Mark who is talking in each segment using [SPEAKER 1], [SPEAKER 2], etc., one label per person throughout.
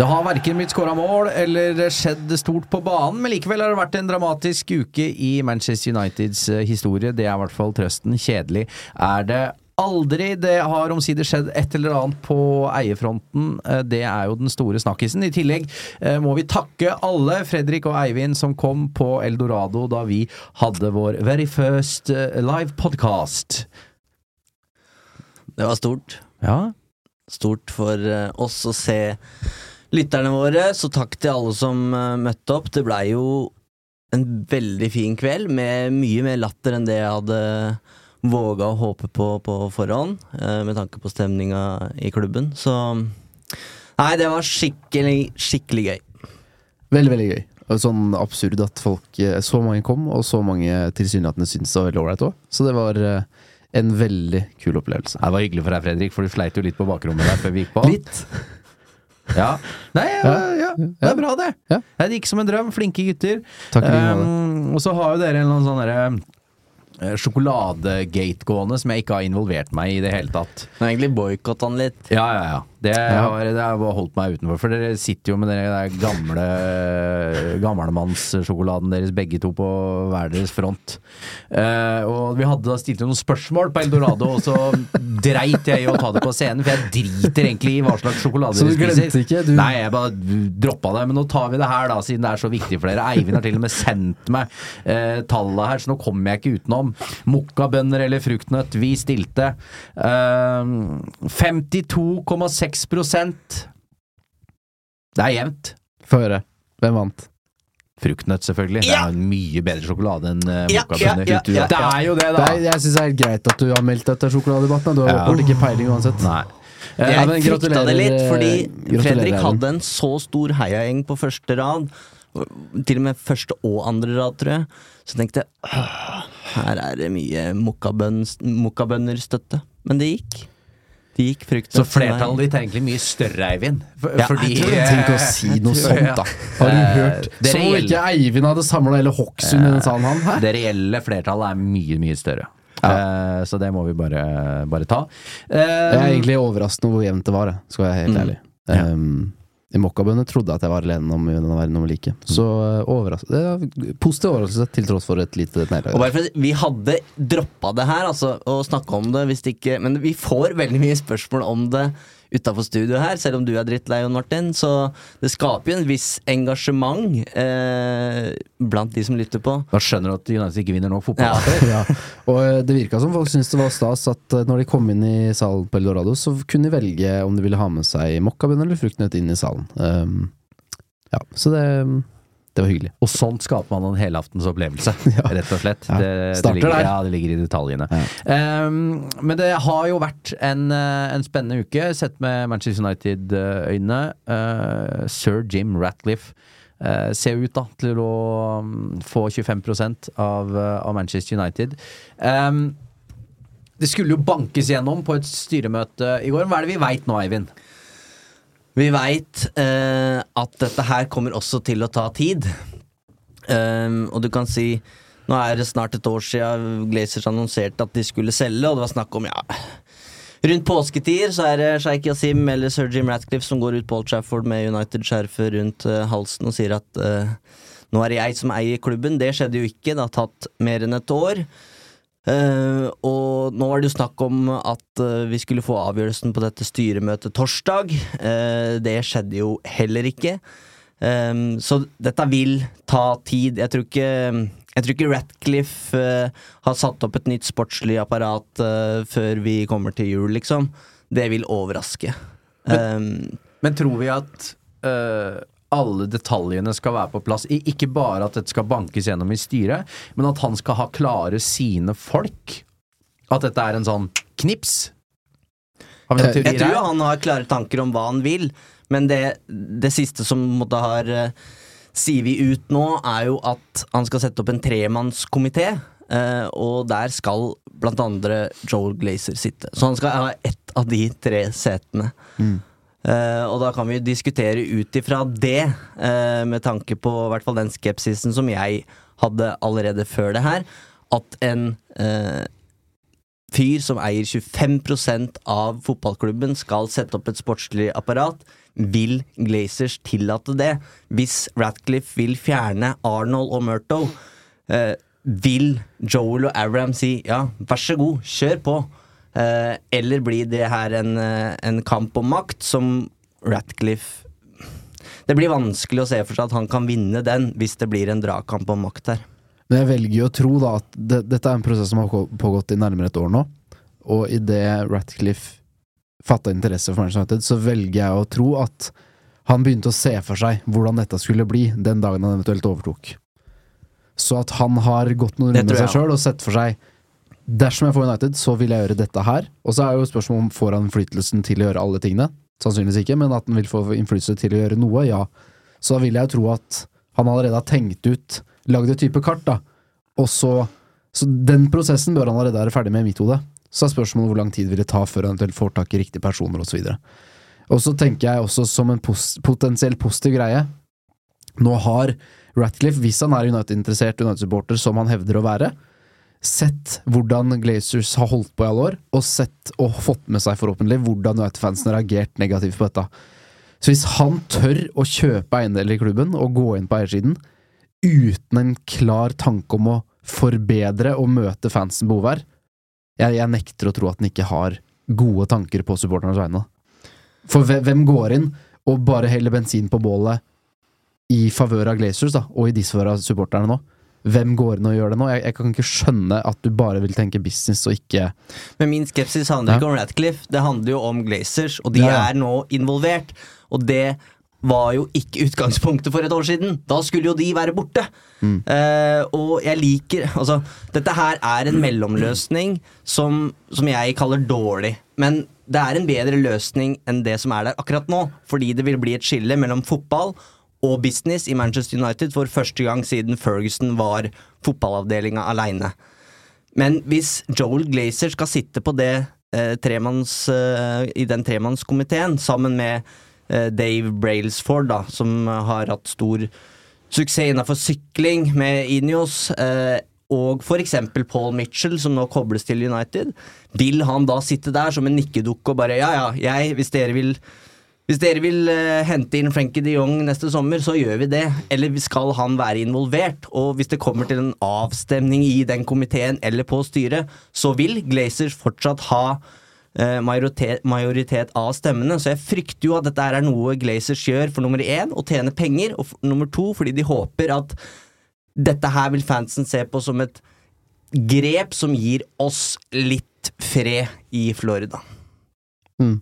[SPEAKER 1] Det har verken blitt skåra mål eller skjedd stort på banen, men likevel har det vært en dramatisk uke i Manchester Uniteds eh, historie. Det er i hvert fall trøsten. Kjedelig er det aldri. Det har omsider skjedd et eller annet på eierfronten. Eh, Det er jo den store snakkisen. I tillegg eh, må vi takke alle, Fredrik og Eivind, som kom på Eldorado da vi hadde vår very first live podcast.
[SPEAKER 2] Det var stort.
[SPEAKER 1] Ja,
[SPEAKER 2] Stort for eh, oss å se lytterne våre, så takk til alle som eh, møtte opp. Det blei jo en veldig fin kveld, med mye mer latter enn det jeg hadde våga å håpe på på forhånd, eh, med tanke på stemninga i klubben. Så Nei, det var skikkelig, skikkelig gøy.
[SPEAKER 3] Veldig, veldig gøy. Sånn absurd at folk Så mange kom, og så mange tilsynelatende syntes det var veldig ålreit òg. Så det var en veldig kul opplevelse.
[SPEAKER 1] Det var hyggelig for deg, Fredrik, for du sleit jo litt på bakrommet der før vi gikk på.
[SPEAKER 3] Litt.
[SPEAKER 1] Ja. Nei, ja, ja, det er bra, det.
[SPEAKER 3] Ja.
[SPEAKER 1] Det gikk som en drøm. Flinke gutter.
[SPEAKER 3] Takk for.
[SPEAKER 1] Um, og så har jo dere en eller annen sånn derre eh, Sjokoladegate gående som jeg ikke har involvert meg i i det hele tatt.
[SPEAKER 2] Jeg har egentlig boikotta han litt.
[SPEAKER 1] Ja, ja, ja. Det har, det har holdt meg utenfor. For dere sitter jo med den gamle gamlemannssjokoladen deres begge to på hver deres front. Uh, og vi hadde da stilt noen spørsmål på Eldorado, og så dreit jeg i å ta det på scenen, for jeg driter egentlig i hva slags sjokolade
[SPEAKER 3] Så du glemte ikke, du-
[SPEAKER 1] Nei, jeg bare droppa det. Men nå tar vi det her, da, siden det er så viktig for dere. Eivind har til og med sendt meg uh, tallet her, så nå kommer jeg ikke utenom. Mokkabønner eller fruktnøtt, vi stilte. uh, 52,6 Det er jevnt.
[SPEAKER 3] Få høre. Hvem vant?
[SPEAKER 1] Fruktnøtt, selvfølgelig. Det
[SPEAKER 2] Ja.
[SPEAKER 1] er en mye bedre sjokolade enn uh,
[SPEAKER 2] Ja, ja, ja, ja,
[SPEAKER 1] Det er jo det,
[SPEAKER 3] Det
[SPEAKER 1] da!
[SPEAKER 3] er, jeg syns det er helt greit at du har meldt dette sjokoladedebatten. Du har
[SPEAKER 1] Ja.
[SPEAKER 3] ikke peiling uansett.
[SPEAKER 1] Nei.
[SPEAKER 2] Jeg
[SPEAKER 3] Ja,
[SPEAKER 2] frykta det litt, fordi Fredrik hadde en så stor heiagjeng på første rad. Til og med første og andre rad, tror jeg. Så tenkte jeg «Åh, her er det mye mokkabønner-støtte. Men det gikk. Det gikk frukt.
[SPEAKER 1] Så flertallet ditt er egentlig mye større, Eivind. For,
[SPEAKER 2] Ja,
[SPEAKER 1] fordi
[SPEAKER 2] jeg tror-
[SPEAKER 3] Tenk å si noe sånt, da. Har du
[SPEAKER 1] Eh,
[SPEAKER 3] hørt?
[SPEAKER 1] Så
[SPEAKER 3] Som om
[SPEAKER 1] reelle-
[SPEAKER 3] ikke Eivind hadde samla hele Hokksund i den salen, han. Hæ?
[SPEAKER 1] Det reelle flertallet er mye, mye større. Eh, så det må vi bare, bare ta. Uh,
[SPEAKER 3] Jeg er egentlig overraskende hvor jevnt det var, skal jeg være helt
[SPEAKER 1] Mm.
[SPEAKER 3] ærlig.
[SPEAKER 1] Ja.
[SPEAKER 3] Um, I Mokkabønner trodde at jeg var alene om denne verden om like. Så uh, overras er positiv overraskelse til tross for et lite nærlag.
[SPEAKER 2] Og Vi hadde droppa det her, altså, å snakke om det hvis det ikke Men vi får veldig mye spørsmål om det utafor studio her, selv om du er drittlei, Jon Martin. Så det skaper jo en viss engasjement eh, blant de som lytter på.
[SPEAKER 1] Da skjønner du at United ikke vinner nok fotball.
[SPEAKER 2] Ja.
[SPEAKER 3] ja. Og uh, det virka som folk syntes det var stas at uh, når de kom inn i salen på Eldorado, så kunne de velge om de ville ha med seg mokkabønner eller fruktnøtt inn i salen. Um, ja, så det, det var hyggelig.
[SPEAKER 1] Og sånt skaper man en helaftens opplevelse, rett og slett.
[SPEAKER 3] Ja,
[SPEAKER 1] Det, det, ligger, ja, det ligger i detaljene. Um, men det har jo vært en, eh, en spennende uke, sett med Manchester United-øyne. Uh, Sir Jim Ratcliffe uh, ser ut da til å um, få 25 av, eh, av Manchester United. Um, det skulle jo bankes gjennom på et styremøte i går. Hva er det vi veit nå, Eivind?
[SPEAKER 2] Vi veit eh, at dette her kommer også til å ta tid. Um, og du kan si Nå er det snart et år siden Glazers annonserte at de skulle selge, og det var snakk om ja Rundt påsketider så er det Sheikh Yasim eller sir Jim Ratcliffe som går ut Old Trafford med United-skjerfet rundt uh, halsen og sier at uh, nå er det jeg som eier klubben. Det skjedde jo ikke, det har tatt mer enn et år. Eh, og nå var det jo snakk om at uh, vi skulle få avgjørelsen på dette styremøtet torsdag. Uh, det skjedde jo heller ikke. Um, så dette vil ta tid. Jeg tror ikke jeg tror ikke Ratcliffe har satt opp et nytt sportslig apparat før vi kommer til jul, liksom. Det vil overraske. Um,
[SPEAKER 1] Men tror vi at alle detaljene skal være på plass? Ikke bare at dette skal bankes gjennom i styret, men at han skal ha klare sine folk? At dette er en sånn knips? Har vi noen
[SPEAKER 2] jeg tror han har klare tanker om hva han vil, men det, det siste som måtte har uh, sier vi ut nå, er jo at han skal sette opp en tremannskomité. eh, og der skal blant andre Joel Glazer sitte. Så han skal ha ett av de tre setene. Eh, og da kan vi diskutere ut ifra det, uh, med tanke på hvert fall den skepsisen som jeg hadde allerede før det her, at en uh, fyr som eier 25% av fotballklubben, skal sette opp et sportslig apparat. Vil Glazers tillate det? Hvis Ratcliffe vil fjerne Arnold og Murto, eh, vil Joel og Abraham si ja, vær så god, kjør på? Eh, eller blir det her en, eh, en kamp om makt som Ratcliffe Det blir vanskelig å se for seg at han kan vinne den hvis det blir en dragkamp om makt her.
[SPEAKER 3] Men jeg velger jo å tro da at det, dette er en prosess som har pågått i nærmere et år nå. Og idet Ratcliffe fatta interesse for Manchester United, så velger jeg å tro at han begynte å se for seg hvordan dette skulle bli den dagen han eventuelt overtok. Så at han har gått noen runder med seg sjøl og sett for seg Dersom jeg får United, så vil jeg gjøre dette her. Og så er jo spørsmålet om får han innflytelsen til å gjøre alle tingene. Sannsynligvis ikke, men at han vil få innflytelse til å gjøre noe, ja. Så da vil jeg jo tro at han allerede har tenkt ut, lagd et type kart, da. Og så Så den prosessen bør han allerede være ferdig med i mitt hode. Så er spørsmålet hvor lang tid vil det ta før han eventuelt får tak i riktige personer, osv. Og så tenker jeg også som en pos potensiell positiv greie Nå har Ratcliffe, hvis han er United-interessert United-supporter, som han hevder å være, sett hvordan Glazers har holdt på i alle år, og sett og fått med seg forhåpentlig hvordan United-fansen har reagert negativt på dette. Så hvis han tør å kjøpe eiendeler i klubben og gå inn på eiersiden uten en klar tanke om å forbedre og møte fansen behov her, jeg, jeg nekter å tro at han ikke har gode tanker på supporternes vegne. For hvem går inn og bare heller bensin på bålet i favør av Glazers, da, og i disfavør av supporterne nå? Hvem går inn og gjør det nå? Jeg, jeg kan ikke skjønne at du bare vil tenke business og ikke
[SPEAKER 2] Men min skepsis handler
[SPEAKER 3] Ja.
[SPEAKER 2] ikke om Ratcliffe, det handler jo om Glazers, og de
[SPEAKER 3] ja.
[SPEAKER 2] er nå involvert. Og det var jo ikke utgangspunktet for et år siden. Da skulle jo de være borte.
[SPEAKER 3] Mm.
[SPEAKER 2] Uh, og jeg liker Altså, dette her er en mellomløsning som, som jeg kaller dårlig. Men det er en bedre løsning enn det som er der akkurat nå, fordi det vil bli et skille mellom fotball og business i Manchester United for første gang siden Ferguson var fotballavdelinga aleine. Men hvis Joel Glazer skal sitte på det eh, tremanns, eh, i den tremannskomiteen sammen med eh, Dave Brailsford, da, som har hatt stor suksess innenfor sykling med Ineos, eh, og f.eks. Paul Mitchell, som nå kobles til United, vil han da sitte der som en nikkedukke og bare ja, ja, jeg, hvis dere vil hvis dere vil eh, hente inn Frenkie de Jong neste sommer, så gjør vi det. Eller skal han være involvert? Og hvis det kommer til en avstemning i den komiteen eller på styret, så vil Glazers fortsatt ha eh, majoritet, majoritet av stemmene. Så jeg frykter jo at dette er noe Glazers gjør for nummer én, å tjene penger, og for, nummer to fordi de håper at dette her vil fansen se på som et grep som gir oss litt fred i Florida.
[SPEAKER 3] Mm.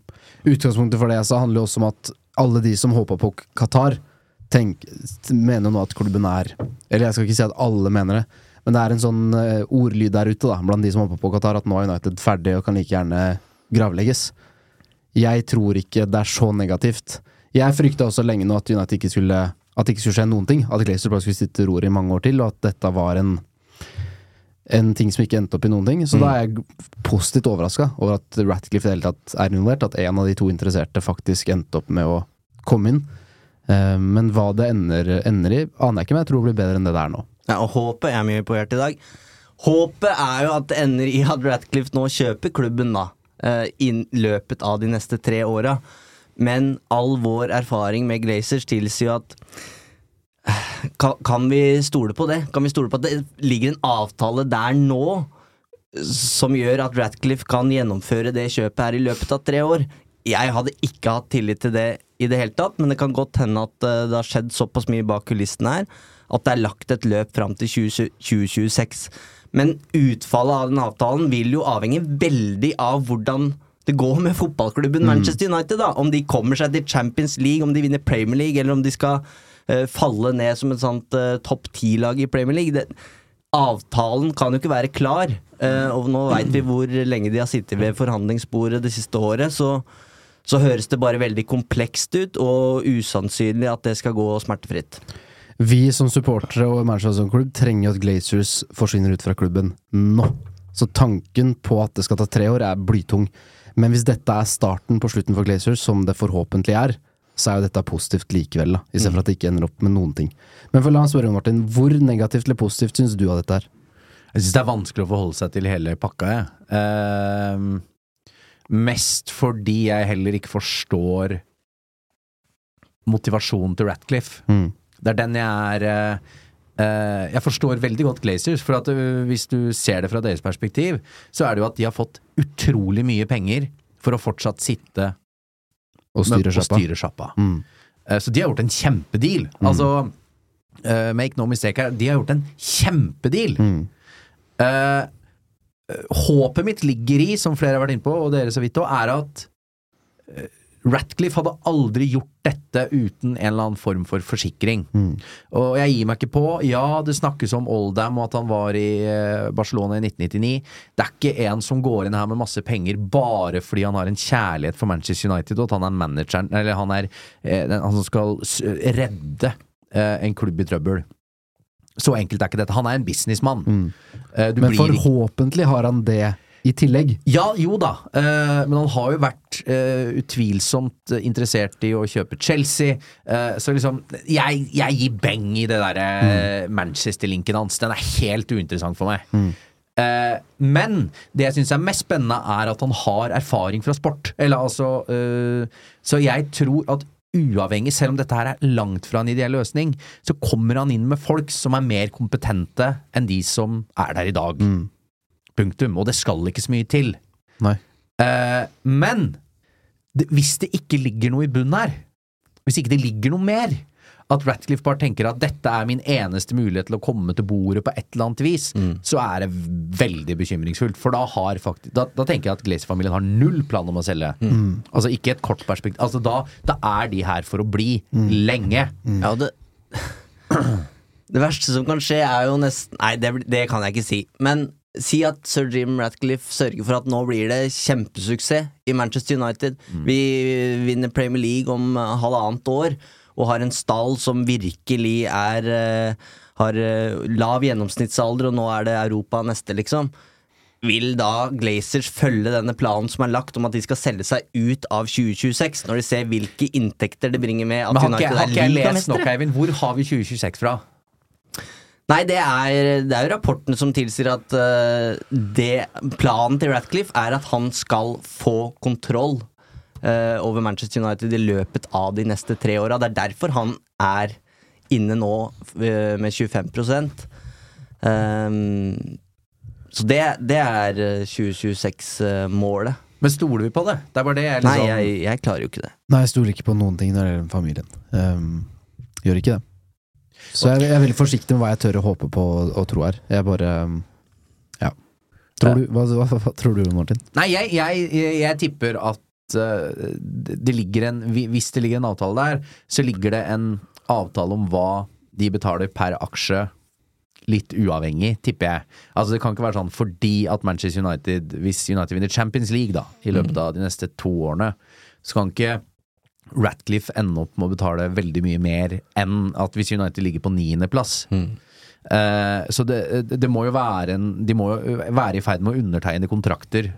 [SPEAKER 3] Utgangspunktet for det jeg sa, handler jo også om at alle de som håper på Qatar, tenk, mener nå at klubben er Eller jeg skal ikke si at alle mener det, men det er en sånn eh, ordlyd der ute, da, blant de som håper på Qatar, at nå er United ferdig og kan like gjerne gravlegges. Jeg tror ikke det er så negativt. Jeg frykta også lenge nå at United ikke skulle At det ikke skulle skje noen ting. At Glazer bare skulle sitte roret i mange år til, og at dette var en en ting som ikke endte opp i noen ting. Så da er jeg positivt overraska over at Ratcliffe i det hele tatt er involvert. At en av de to interesserte faktisk endte opp med å komme inn. Eh, men hva det ender, ender i, aner jeg ikke, men jeg tror det blir bedre enn det det er nå.
[SPEAKER 2] Ja, og håpet er mye på hjertet i dag. Håpet er jo at det ender i at Ratcliffe nå kjøper klubben, da. eh, i løpet av de neste tre åra. Men all vår erfaring med Glazers tilsier at kan, kan vi stole på det? Kan vi stole på at det ligger en avtale der nå som gjør at Ratcliffe kan gjennomføre det kjøpet her i løpet av tre år? Jeg hadde ikke hatt tillit til det i det hele tatt, men det kan godt hende at eh, det har skjedd såpass mye bak kulissene her at det er lagt et løp fram til 20, 2026. Men utfallet av den avtalen vil jo avhenge veldig av hvordan det går med fotballklubben Manchester United. da Om de kommer seg til Champions League, om de vinner Premier League, eller om de skal falle ned som et sånt eh, topp ti-lag i Premier League. Det, avtalen kan jo ikke være klar, eh, og nå veit vi hvor lenge de har sittet ved forhandlingsbordet det siste året, så, så høres det bare veldig komplekst ut, og usannsynlig at det skal gå smertefritt.
[SPEAKER 3] Vi som supportere og Manchester United-klubb trenger at Glazers forsvinner ut fra klubben nå. Så tanken på at det skal ta tre år, er blytung. Men hvis dette er starten på slutten for Glazers, som det forhåpentlig er, så er jo dette positivt likevel, da, i stedet for at det ikke ender opp med noen ting. Men for la meg spørre, Martin, hvor negativt eller positivt syns du av dette her?
[SPEAKER 1] Jeg syns det er vanskelig å forholde seg til hele pakka, jeg. Uh, mest fordi jeg heller ikke forstår motivasjonen til Ratcliffe.
[SPEAKER 3] Mm.
[SPEAKER 1] Det er den jeg er uh, Uh, Jeg forstår veldig godt Glazers, for at uh, hvis du ser det fra deres perspektiv, så er det jo at de har fått utrolig mye penger for å fortsatt sitte
[SPEAKER 3] Og styre sjappa?
[SPEAKER 1] styre.
[SPEAKER 3] Mm.
[SPEAKER 1] Eh, Så de har gjort en kjempedeal. Altså, uh, make no mistake her, de har gjort en kjempedeal.
[SPEAKER 3] Mm.
[SPEAKER 1] Eh, håpet mitt ligger i, som flere har vært inne på, og dere så vidt òg, er at Ratcliffe hadde aldri gjort dette uten en eller annen form for forsikring. Og jeg gir meg ikke på. Ja, det snakkes om Oldham og at han var i eh, Barcelona i 1999. Det er ikke en som går inn her med masse penger bare fordi han har en kjærlighet for Manchester United, og at han er manageren Eller han er eh, han som skal redde eh, en klubb i trøbbel. Så enkelt er ikke dette. Han er en businessmann. Eh,
[SPEAKER 3] Men forhåpentlig har han det i tillegg.
[SPEAKER 1] ja, jo da, eh, men han har jo vært eh, utvilsomt interessert i å kjøpe Chelsea. eh, så liksom, jeg, jeg gir beng i det derre mm. Manchester-linken hans. Den er helt uinteressant for meg. Mm. men det jeg syns er mest spennende, er at han har erfaring fra sport. Eller altså Så jeg tror at uavhengig, selv om dette her er langt fra en ideell løsning, så kommer han inn med folk som er mer kompetente enn de som er der i dag. Punktum. Og det skal ikke så mye til.
[SPEAKER 3] Nei.
[SPEAKER 1] Eh, men det, hvis det ikke ligger noe i bunnen her, hvis ikke det ligger noe mer, at Ratcliffe bare tenker at dette er min eneste mulighet til å komme til bordet på et eller annet vis, så er det veldig bekymringsfullt. For da har faktisk Da, da tenker jeg at Glazer-familien har null plan om å selge. Altså ikke et kort perspektiv. Altså da, da er de her for å bli lenge.
[SPEAKER 2] Ja, det Det verste som kan skje, er jo nesten Nei, det, det kan jeg ikke si. Men si at sir Jim Ratcliffe sørger for at nå blir det kjempesuksess i Manchester United. Vi vinner Premier League om eh, halvannet år og har en stall som virkelig er eh, Har eh, lav gjennomsnittsalder, og nå er det Europa neste, liksom. Vil da Glazers følge denne planen som er lagt om at de skal selge seg ut av 2026, når de ser hvilke inntekter det bringer med at
[SPEAKER 1] Men har
[SPEAKER 2] United
[SPEAKER 1] ikke har
[SPEAKER 2] er ligamestere?
[SPEAKER 1] Hvor har vi 2026 fra?
[SPEAKER 2] Nei, det er, det er jo rapportene som tilsier at uh, det, planen til Ratcliffe er at han skal få kontroll uh, over Manchester United i løpet av de neste tre åra. Det er derfor han er inne nå uh, med 25 um, Så det, det er eh, 2026-målet.
[SPEAKER 1] Men stoler vi på det? Det er bare det jeg
[SPEAKER 2] Nei,
[SPEAKER 1] liksom
[SPEAKER 2] jeg, jeg klarer jo ikke det.
[SPEAKER 3] Nei, jeg stoler ikke på noen ting når det gjelder familien. Um, gjør ikke det. Så jeg, jeg er veldig forsiktig med hva jeg tør å håpe på og, og tro her. Jeg bare um, Ja. Tror du, hva, hva, hva, tror du, Martin?
[SPEAKER 1] Nei, jeg, jeg, jeg, jeg tipper at uh, det det ligger en Hvis det ligger en avtale der, så ligger det en avtale om hva de betaler per aksje. Litt uavhengig, tipper jeg. Altså Det kan ikke være sånn fordi at Manchester United Hvis United vinner Champions League da i løpet av de neste to årene, så kan ikke Ratcliffe ende opp med å betale veldig mye mer enn at hvis United ligger på niendeplass. Eh, så det, det må jo være en De må jo være i ferd med å undertegne kontrakter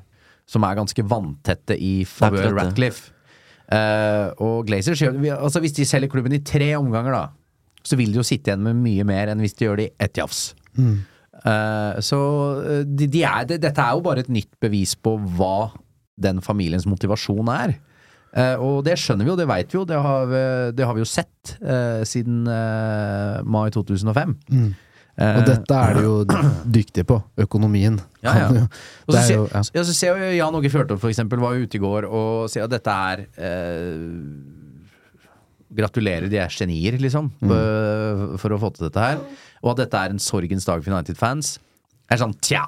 [SPEAKER 1] som er ganske vanntette i favør Ratcliffe. Eh, og Glazers altså Hvis de selger klubben i tre omganger, da, så vil de jo sitte igjen med mye mer enn hvis de gjør det i ett jafs. Eh, så eh, de, de er, det, dette er jo bare et nytt bevis på hva den familiens motivasjon er. Eh, og det skjønner vi jo, det veit vi jo, det har, vi- det har vi jo sett eh, siden eh, mai 2005.
[SPEAKER 3] Mm.
[SPEAKER 1] Eh,
[SPEAKER 3] Og dette er de jo dyktige på. Økonomien.
[SPEAKER 1] Ja, ja.
[SPEAKER 3] Jo-
[SPEAKER 1] Og så
[SPEAKER 3] jo, ja.
[SPEAKER 1] ja, så ser jo Jan Åge Fjørtoft for eksempel var ute i går og sier at dette er eh, Gratulerer, de er genier, liksom,
[SPEAKER 3] Mm.
[SPEAKER 1] for å få til dette her. Og at dette er en sorgens dag for United-fans. Er sånn tja!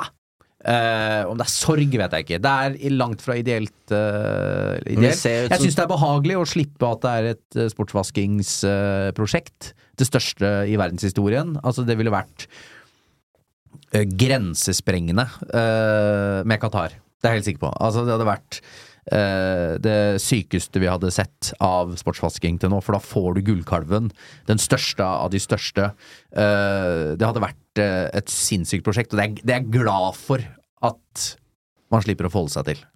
[SPEAKER 1] Eh, om det er sorg, vet jeg ikke. Det er langt fra ideelt.
[SPEAKER 2] Uh,
[SPEAKER 1] ideelt. Jeg syns det er behagelig å slippe at det er et uh, sportsvaskingsprosjekt. det største i verdenshistorien. Altså, det ville vært grensesprengende med Qatar. Det er jeg helt sikker på. Altså, det hadde vært eh, det sykeste vi hadde sett av sportsvasking til nå, for da får du gullkalven. Den største av de største. Eh, det hadde vært eh, et sinnssykt prosjekt, og det er, det er glad for at man slipper å forholde seg til.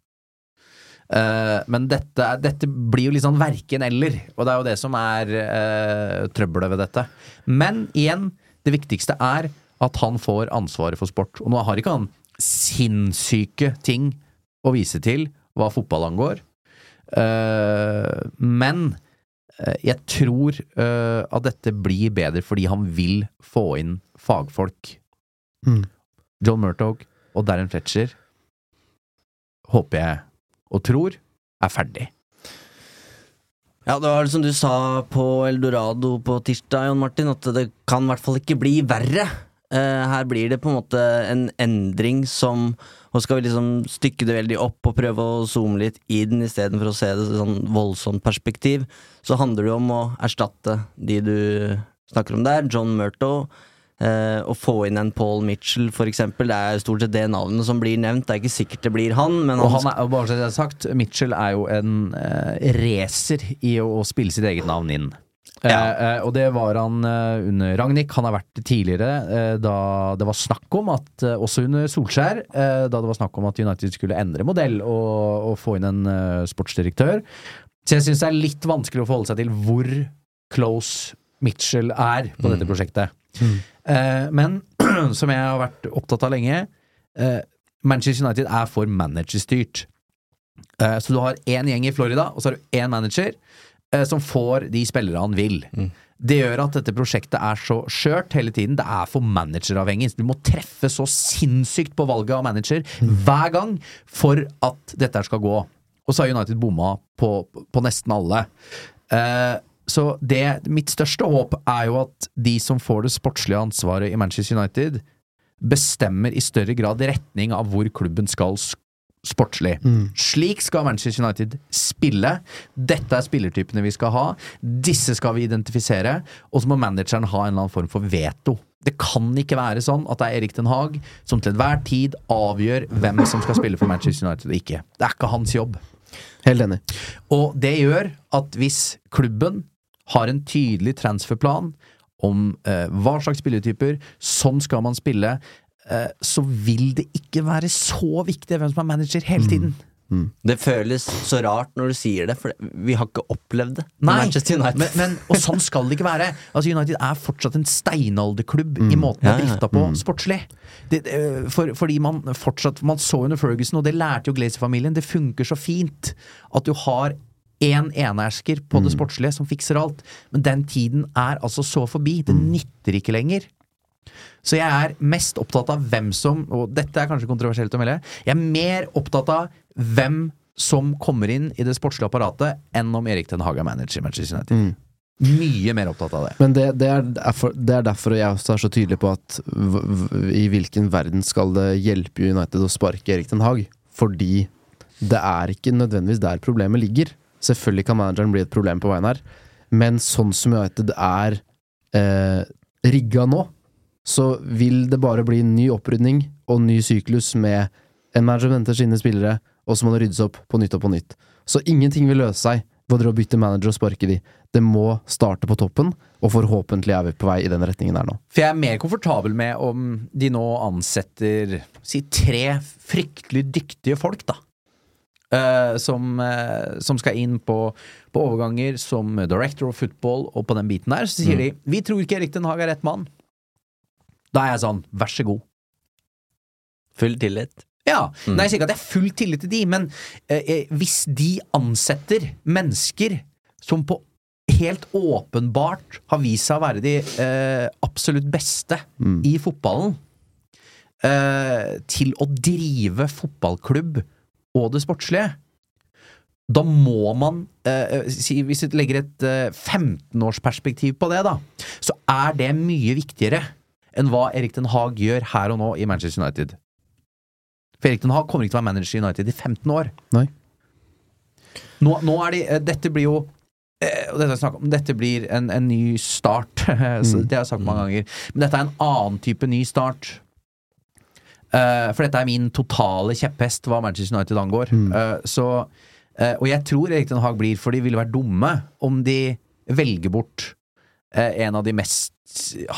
[SPEAKER 1] Uh, men dette, dette blir jo litt sånn verken-eller, og det er jo det som er uh, trøbbelet ved dette. Men igjen, det viktigste er at han får ansvaret for sport. Og nå har ikke han sinnssyke ting å vise til hva fotball angår. Uh, men eh, jeg tror uh, at dette blir bedre fordi han vil få inn fagfolk.
[SPEAKER 3] Mm.
[SPEAKER 1] John Murtog og Darren Fletcher håper jeg og tror er ferdig.
[SPEAKER 2] Ja, det var som du sa på Eldorado på tirsdag, Jon Martin, at det kan i hvert fall ikke bli verre. Eh, her blir det på en måte en endring som Og skal vi liksom stykke det veldig opp og prøve å zoome litt i den istedenfor å se det i sånn voldsomt perspektiv, så handler det om å erstatte de du snakker om der, John Murtough. Eh, å få inn en Paul Mitchell, eksempel. Det er stort sett det navnet som blir nevnt. Det er ikke sikkert det blir han, men han,
[SPEAKER 1] han er, bare så jeg har sagt, Mitchell er jo en uh, racer i å, å spille sitt eget navn inn. Eh,
[SPEAKER 2] Ja.
[SPEAKER 1] eh, og det var han eh, under Ragnhild. Han har vært tidligere, eh, da det var snakk om at eh, Også under Solskjær, eh, da det var snakk om at United skulle endre modell og, og få inn en eh, sportsdirektør. Så jeg syns det er litt vanskelig å forholde seg til hvor close Mitchell er på dette prosjektet. Eh, men som jeg har vært opptatt av lenge, eh, Manchester United er for managerstyrt. Eh, så du har én gjeng i Florida, og så har du én manager eh, som får de spillere han vil. Det gjør at dette prosjektet er så skjørt hele tiden. Det er for manageravhengig. Du må treffe så sinnssykt på valget av manager hver gang for at dette skal gå. Og så har United bomma på, på nesten alle. Eh, så det, mitt største håp er jo at de som får det sportslige ansvaret i Manchester United, bestemmer i større grad retning av hvor klubben skal sportslig. Slik skal Manchester United spille. Dette er spillertypene vi skal ha. Disse skal vi identifisere. Og så må manageren ha en eller annen form for veto. Det kan ikke være sånn at det er Erik Den Haag som til enhver tid avgjør hvem som skal spille for Manchester United og ikke. Det er ikke hans jobb.
[SPEAKER 3] Helt enig.
[SPEAKER 1] Og det gjør at hvis klubben har en tydelig transferplan om eh, hva slags spilletyper, sånn skal man spille, så vil det ikke være så viktig hvem som er manager hele tiden.
[SPEAKER 2] Det føles så rart når du sier det, for vi har ikke opplevd det.
[SPEAKER 1] Nei,
[SPEAKER 2] Manchester United.
[SPEAKER 1] Men, men, og sånn skal det ikke være. Altså United er fortsatt en steinalderklubb i måten
[SPEAKER 2] Ja,
[SPEAKER 1] det er drifta på sportslig. Det, det, for, fordi man fortsatt Man så under Ferguson, og det lærte jo Glazer-familien, det funker så fint at du har én enehersker på det sportslige som fikser alt. Men den tiden er altså så forbi. Det nytter ikke lenger. Så jeg er mest opptatt av hvem som Og dette er kanskje kontroversielt å melde. Jeg er mer opptatt av hvem som kommer inn i det sportslige apparatet, enn om Erik Ten Hag er manager i Manchester United. Mye mer opptatt av det.
[SPEAKER 3] Men det, det, er derfor, det er derfor jeg også er så tydelig på at v, v, i hvilken verden skal det hjelpe United å sparke Erik Den Haag? Fordi det er ikke nødvendigvis der problemet ligger. Selvfølgelig kan manageren bli et problem på veien her, men sånn som United er eh, rigga nå, så vil det bare bli en ny opprydning og ny syklus med en manager venter sine spillere, og så må det ryddes opp på nytt og på nytt. Så ingenting vil løse seg ved å bytte manager og sparke de. Det må starte på toppen, og forhåpentlig er vi på vei i den retningen der nå.
[SPEAKER 1] For jeg er mer komfortabel med om de nå ansetter si tre fryktelig dyktige folk, da. Uh, som, uh, som skal inn på, på overganger som director of football og på den biten der. Så sier de vi tror ikke Erik Den Haag er rett mann. Da er jeg sånn, vær så god.
[SPEAKER 2] Full tillit.
[SPEAKER 1] Ja. Nei, jeg sier ikke at jeg har full tillit til de, men eh, eh, hvis de ansetter mennesker som på helt åpenbart har vist seg å være de eh, absolutt beste i fotballen, eh, til å drive fotballklubb og det sportslige, da må man eh, si, Hvis vi legger et eh, 15-årsperspektiv på det, da, så er det mye viktigere enn hva Erik Den Haag gjør her og nå i Manchester United. For Erik Den Haag kommer ikke til å være manager i United i 15 år.
[SPEAKER 3] Nei.
[SPEAKER 1] Nå, nå er de eh, Dette blir jo eh, dette, om, dette blir en, en ny start. Så det har jeg sagt mange ganger. Men dette er en annen type ny start. Eh, for dette er min totale kjepphest hva Manchester United angår. Eh, så, og jeg tror Erik Den Haag blir, for de ville vært dumme om de velger bort en av de mest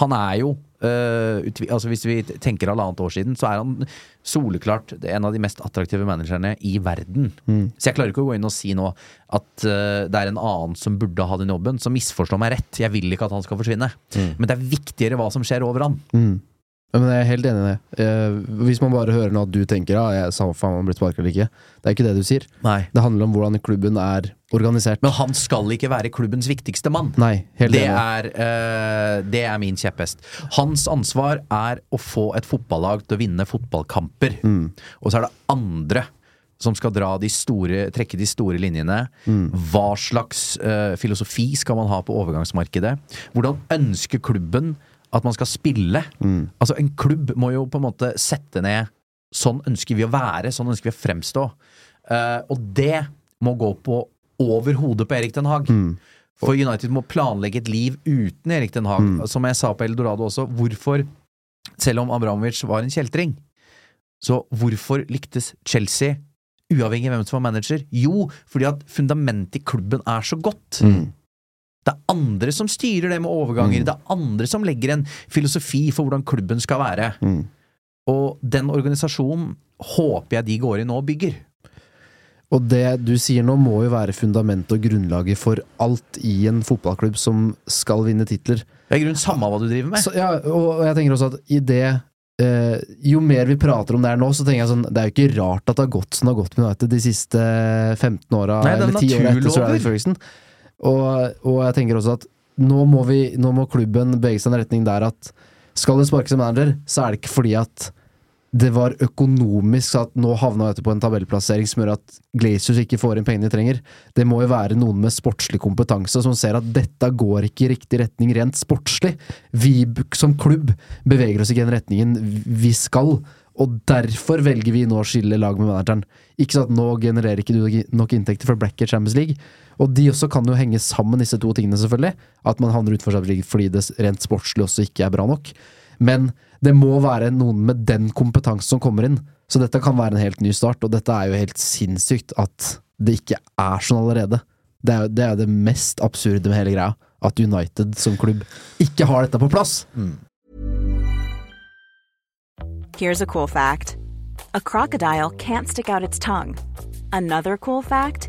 [SPEAKER 1] Han er jo utvi, altså Hvis vi tenker halvannet år siden, så er han soleklart en av de mest attraktive managerne i verden. Så jeg klarer ikke å gå inn og si nå at uh, det er en annen som burde ha den jobben. Så misforstå meg rett, jeg vil ikke at han skal forsvinne. Men det er viktigere hva som skjer over han.
[SPEAKER 3] Ja, men jeg er helt enig i det. Hvis man bare hører nå at du tenker ja, samme faen om han blir sparka eller ikke. Det er ikke det du sier.
[SPEAKER 1] Nei.
[SPEAKER 3] Det handler om hvordan klubben er organisert.
[SPEAKER 1] Men han skal ikke være klubbens viktigste mann.
[SPEAKER 3] Nei, helt
[SPEAKER 1] Det
[SPEAKER 3] enig.
[SPEAKER 1] er, uh, det er min kjepphest. Hans ansvar er å få et fotballag til å vinne fotballkamper. Og så er det andre som skal dra de store, trekke de store linjene. Hva slags uh, filosofi skal man ha på overgangsmarkedet? Hvordan ønsker klubben at man skal spille? Altså En klubb må jo på en måte sette ned Sånn ønsker vi å være, sånn ønsker vi å fremstå. Uh, og det må gå på over hodet på Erik Den Haag. For United må planlegge et liv uten Erik Den Haag. Som jeg sa på Eldorado også, hvorfor, selv om Abramovic var en kjeltring, så hvorfor lyktes Chelsea, uavhengig av hvem som var manager? Jo, fordi at fundamentet i klubben er så godt. Det er andre som styrer det med overganger. Det er andre som legger en filosofi for hvordan klubben skal være. Og den organisasjonen håper jeg de går inn og bygger.
[SPEAKER 3] Og det du sier nå, må jo være fundamentet og grunnlaget for alt i en fotballklubb som skal vinne titler.
[SPEAKER 1] Det er i grunnen samme hva du driver med.
[SPEAKER 3] Så, ja, og jeg tenker også at i det eh, Jo mer vi prater om det her nå, så tenker jeg sånn Det er jo ikke rart at det har gått som det har gått med United de siste 15 åra,
[SPEAKER 1] er
[SPEAKER 3] eller 10 åra etter Sir. Alex Ferguson. Og, og jeg tenker også at nå må, vi, nå må klubben bevege seg i en retning der at skal det sparkes en manager, så er det ikke fordi at det var økonomisk at nå havna dette på en tabellplassering som gjør at Glaciers ikke får inn pengene de trenger. Det må jo være noen med sportslig kompetanse som ser at dette går ikke i riktig retning rent sportslig. Vi som klubb beveger oss ikke i den retningen vi skal, og derfor velger vi nå å skille lag med manageren. Ikke sånn at nå genererer ikke du nok inntekter for Blackett Champions League. Og de også kan jo henge sammen, disse to tingene, selvfølgelig. At man havner utenfor Champions League fordi det rent sportslig også ikke er bra nok. Men det må være noen med den kompetansen som kommer inn. Så dette kan være en helt ny start, og dette er jo helt sinnssykt at det ikke er sånn allerede. Det er jo det, er det mest absurde med hele greia. At United som klubb ikke har dette på plass.
[SPEAKER 4] Here's a cool fact a crocodile can't stick out its tongue. Another cool fact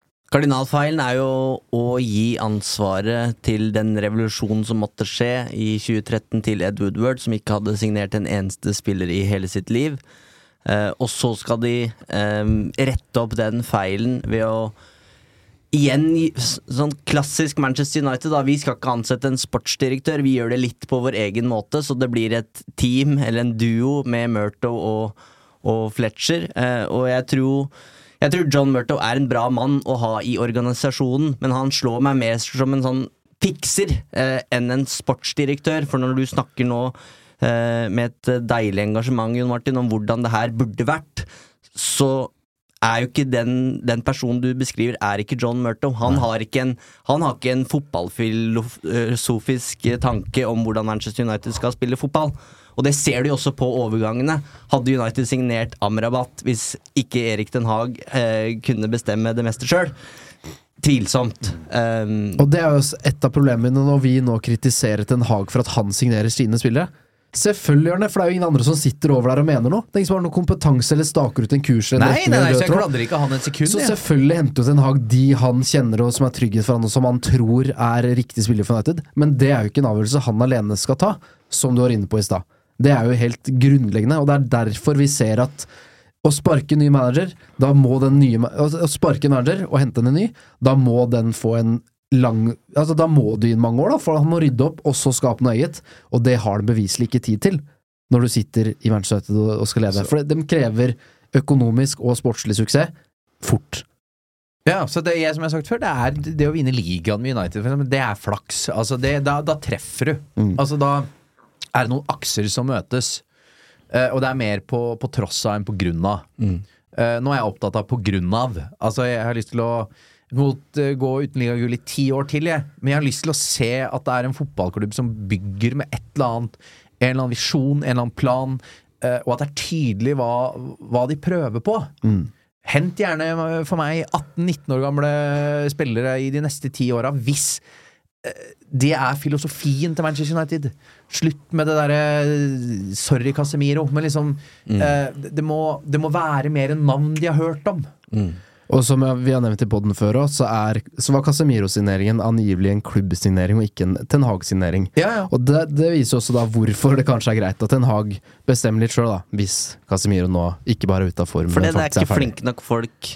[SPEAKER 2] Kardinalfeilen er jo å gi ansvaret til den revolusjonen som måtte skje i 2013 til Ed Woodward, som ikke hadde signert en eneste spiller i hele sitt liv. Eh, og så skal de eh, rette opp den feilen ved å Igjen sånn klassisk Manchester United. da Vi skal ikke ansette en sportsdirektør, vi gjør det litt på vår egen måte, så det blir et team eller en duo med Murto og, og Fletcher. Eh, og jeg tror jeg tror John Murtow er en bra mann å ha i organisasjonen, men han slår meg mer som en sånn fikser eh, enn en sportsdirektør. For når du snakker nå eh, med et deilig engasjement Jon Martin, om hvordan det her burde vært, så er jo ikke den, den personen du beskriver, er ikke John Murtow. Han har ikke en, han har ikke en fotballfilosofisk tanke om hvordan Manchester United skal spille fotball. Og det ser du jo også på overgangene. Hadde United signert Amrabat hvis ikke Erik Den Haag eh, kunne bestemme det meste sjøl? Tvilsomt. Um,
[SPEAKER 3] Og det er jo et av problemene når vi nå kritiserer Den Haag for at han signerer sine spillere. Selvfølgelig gjør han det, for det er jo ingen andre som sitter over der og mener noe. Det er ingen som har noe kompetanse eller staker ut en kurs. eller
[SPEAKER 1] Nei, nei, nei, så jeg klandrer ikke han et sekund.
[SPEAKER 3] Så
[SPEAKER 1] ja.
[SPEAKER 3] selvfølgelig henter jo Den Haag de han kjenner og som er trygghet for han, og som han tror er riktig spiller for United. Men det er jo ikke en avgjørelse han alene skal ta, som du var inne på i stad. Det er jo helt grunnleggende, og det er derfor vi ser at å sparke en ny manager, da må den nye Å sparke en manager og hente en ny, da må den få en lang Altså Da må du inn mange år, da, for han må rydde opp og så skape noe eget. Og det har han beviselig ikke tid til, når du sitter i Manchester United og- skal skal Så. For de krever økonomisk og sportslig suksess fort.
[SPEAKER 1] Ja, så det jeg, som jeg har sagt før, det er det å vinne ligaen med United, for det er flaks. Altså, det, da, da treffer du.
[SPEAKER 3] Mm.
[SPEAKER 1] Altså, da er det noen akser som møtes. Uh, og det er mer på, på tross av enn på grunn av. Eh, nå er jeg opptatt av på grunn av. Altså, jeg har lyst til å mot, uh, gå uten ligagull i ti år til, jeg. Men jeg har lyst til å se at det er en fotballklubb som bygger med et eller annet, en eller annen visjon, en eller annen plan, og at det er tydelig hva, hva de prøver på. Hent gjerne for meg 18-19 år gamle spillere i de neste ti åra, hvis det er filosofien til Manchester United. Slutt med det derre Sorry, Casemiro, men liksom eh, det, må, det må være mer enn navn de har hørt om.
[SPEAKER 3] Og som vi har nevnt i poden før òg, så, er- så var Casemiro-signeringen angivelig en klubbsignering og ikke en Ten Hag-signering.
[SPEAKER 1] Ja, ja.
[SPEAKER 3] Og det, det viser også da hvorfor det kanskje er greit at Ten Hag bestemmer litt sjøl. Hvis Casemiro nå ikke bare er ute av form.
[SPEAKER 2] For det, det er ikke flinke nok folk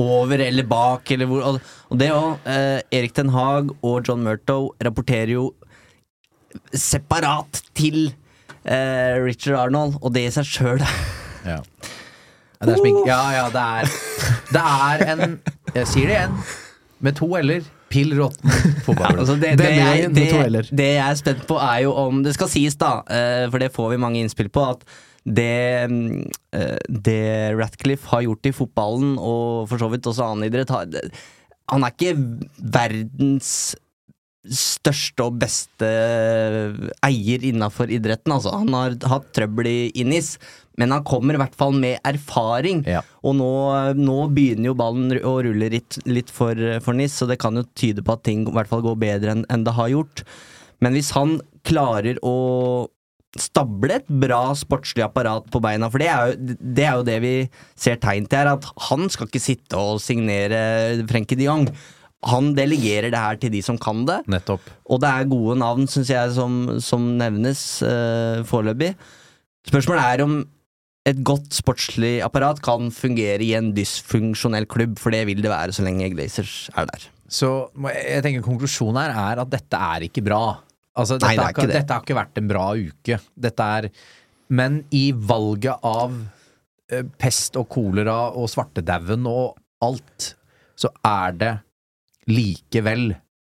[SPEAKER 2] over eller bak, eller hvor Og, det òg. Eh, Erik Ten Hag og John Murto rapporterer jo separat til eh, Richard Arnold, og det i seg sjøl
[SPEAKER 1] Ja. Ja, det er smink. Ja, ja, det er Det er en Jeg sier det igjen, med to l-er. Pill råtten fotballklubb.
[SPEAKER 2] Altså det, det, jeg, det, jeg er spent på, er jo om Det skal sies, da, eh, for det får vi mange innspill på, at det, eh, det Ratcliffe har gjort i fotballen, og for så vidt også annen idrett Han er ikke verdens største og beste eier innafor idretten. Altså. Han har hatt trøbbel i Innis, men han kommer i hvert fall med erfaring.
[SPEAKER 1] Ja.
[SPEAKER 2] Og nå, nå begynner jo ballen å rulle litt, litt for, for NIS, så det kan jo tyde på at ting i hvert fall går bedre enn en det har gjort. Men hvis han klarer å stable et bra sportslig apparat på beina, for det er, jo, det er jo det vi ser tegn til her, at han skal ikke sitte og signere Frenkie de Jong. Han delegerer det her til de som kan det.
[SPEAKER 1] Nettopp.
[SPEAKER 2] Og det er gode navn, syns jeg, som, som nevnes uh, foreløpig. Spørsmålet er om et godt sportslig apparat kan fungere i en dysfunksjonell klubb, for det vil det være så lenge Glazers er der.
[SPEAKER 1] Så jeg tenker konklusjonen her er at dette er ikke bra. Altså, dette,
[SPEAKER 2] Nei, det er
[SPEAKER 1] ikke
[SPEAKER 2] det.
[SPEAKER 1] dette har ikke vært en bra uke. Dette er men i valget av uh, pest og kolera og svartedauden og alt, så er det likevel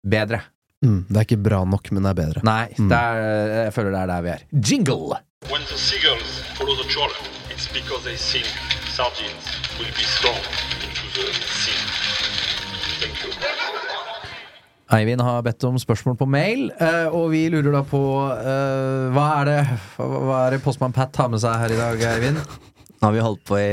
[SPEAKER 1] bedre.
[SPEAKER 3] Mm, det er ikke bra nok, men det er bedre.
[SPEAKER 1] Nei,
[SPEAKER 3] Mm.
[SPEAKER 1] det er, jeg føler det er der vi er. Jingle!
[SPEAKER 5] When the seagulls follow the trawler, it's because they think sardines will be thrown into the sea. Thank you.
[SPEAKER 1] Eivind har bedt om spørsmål på mail, eh, og vi lurer da på uh, hva er det hva, hva er det postmann Pat har med seg her i dag, Eivind?
[SPEAKER 2] Nå har vi holdt på i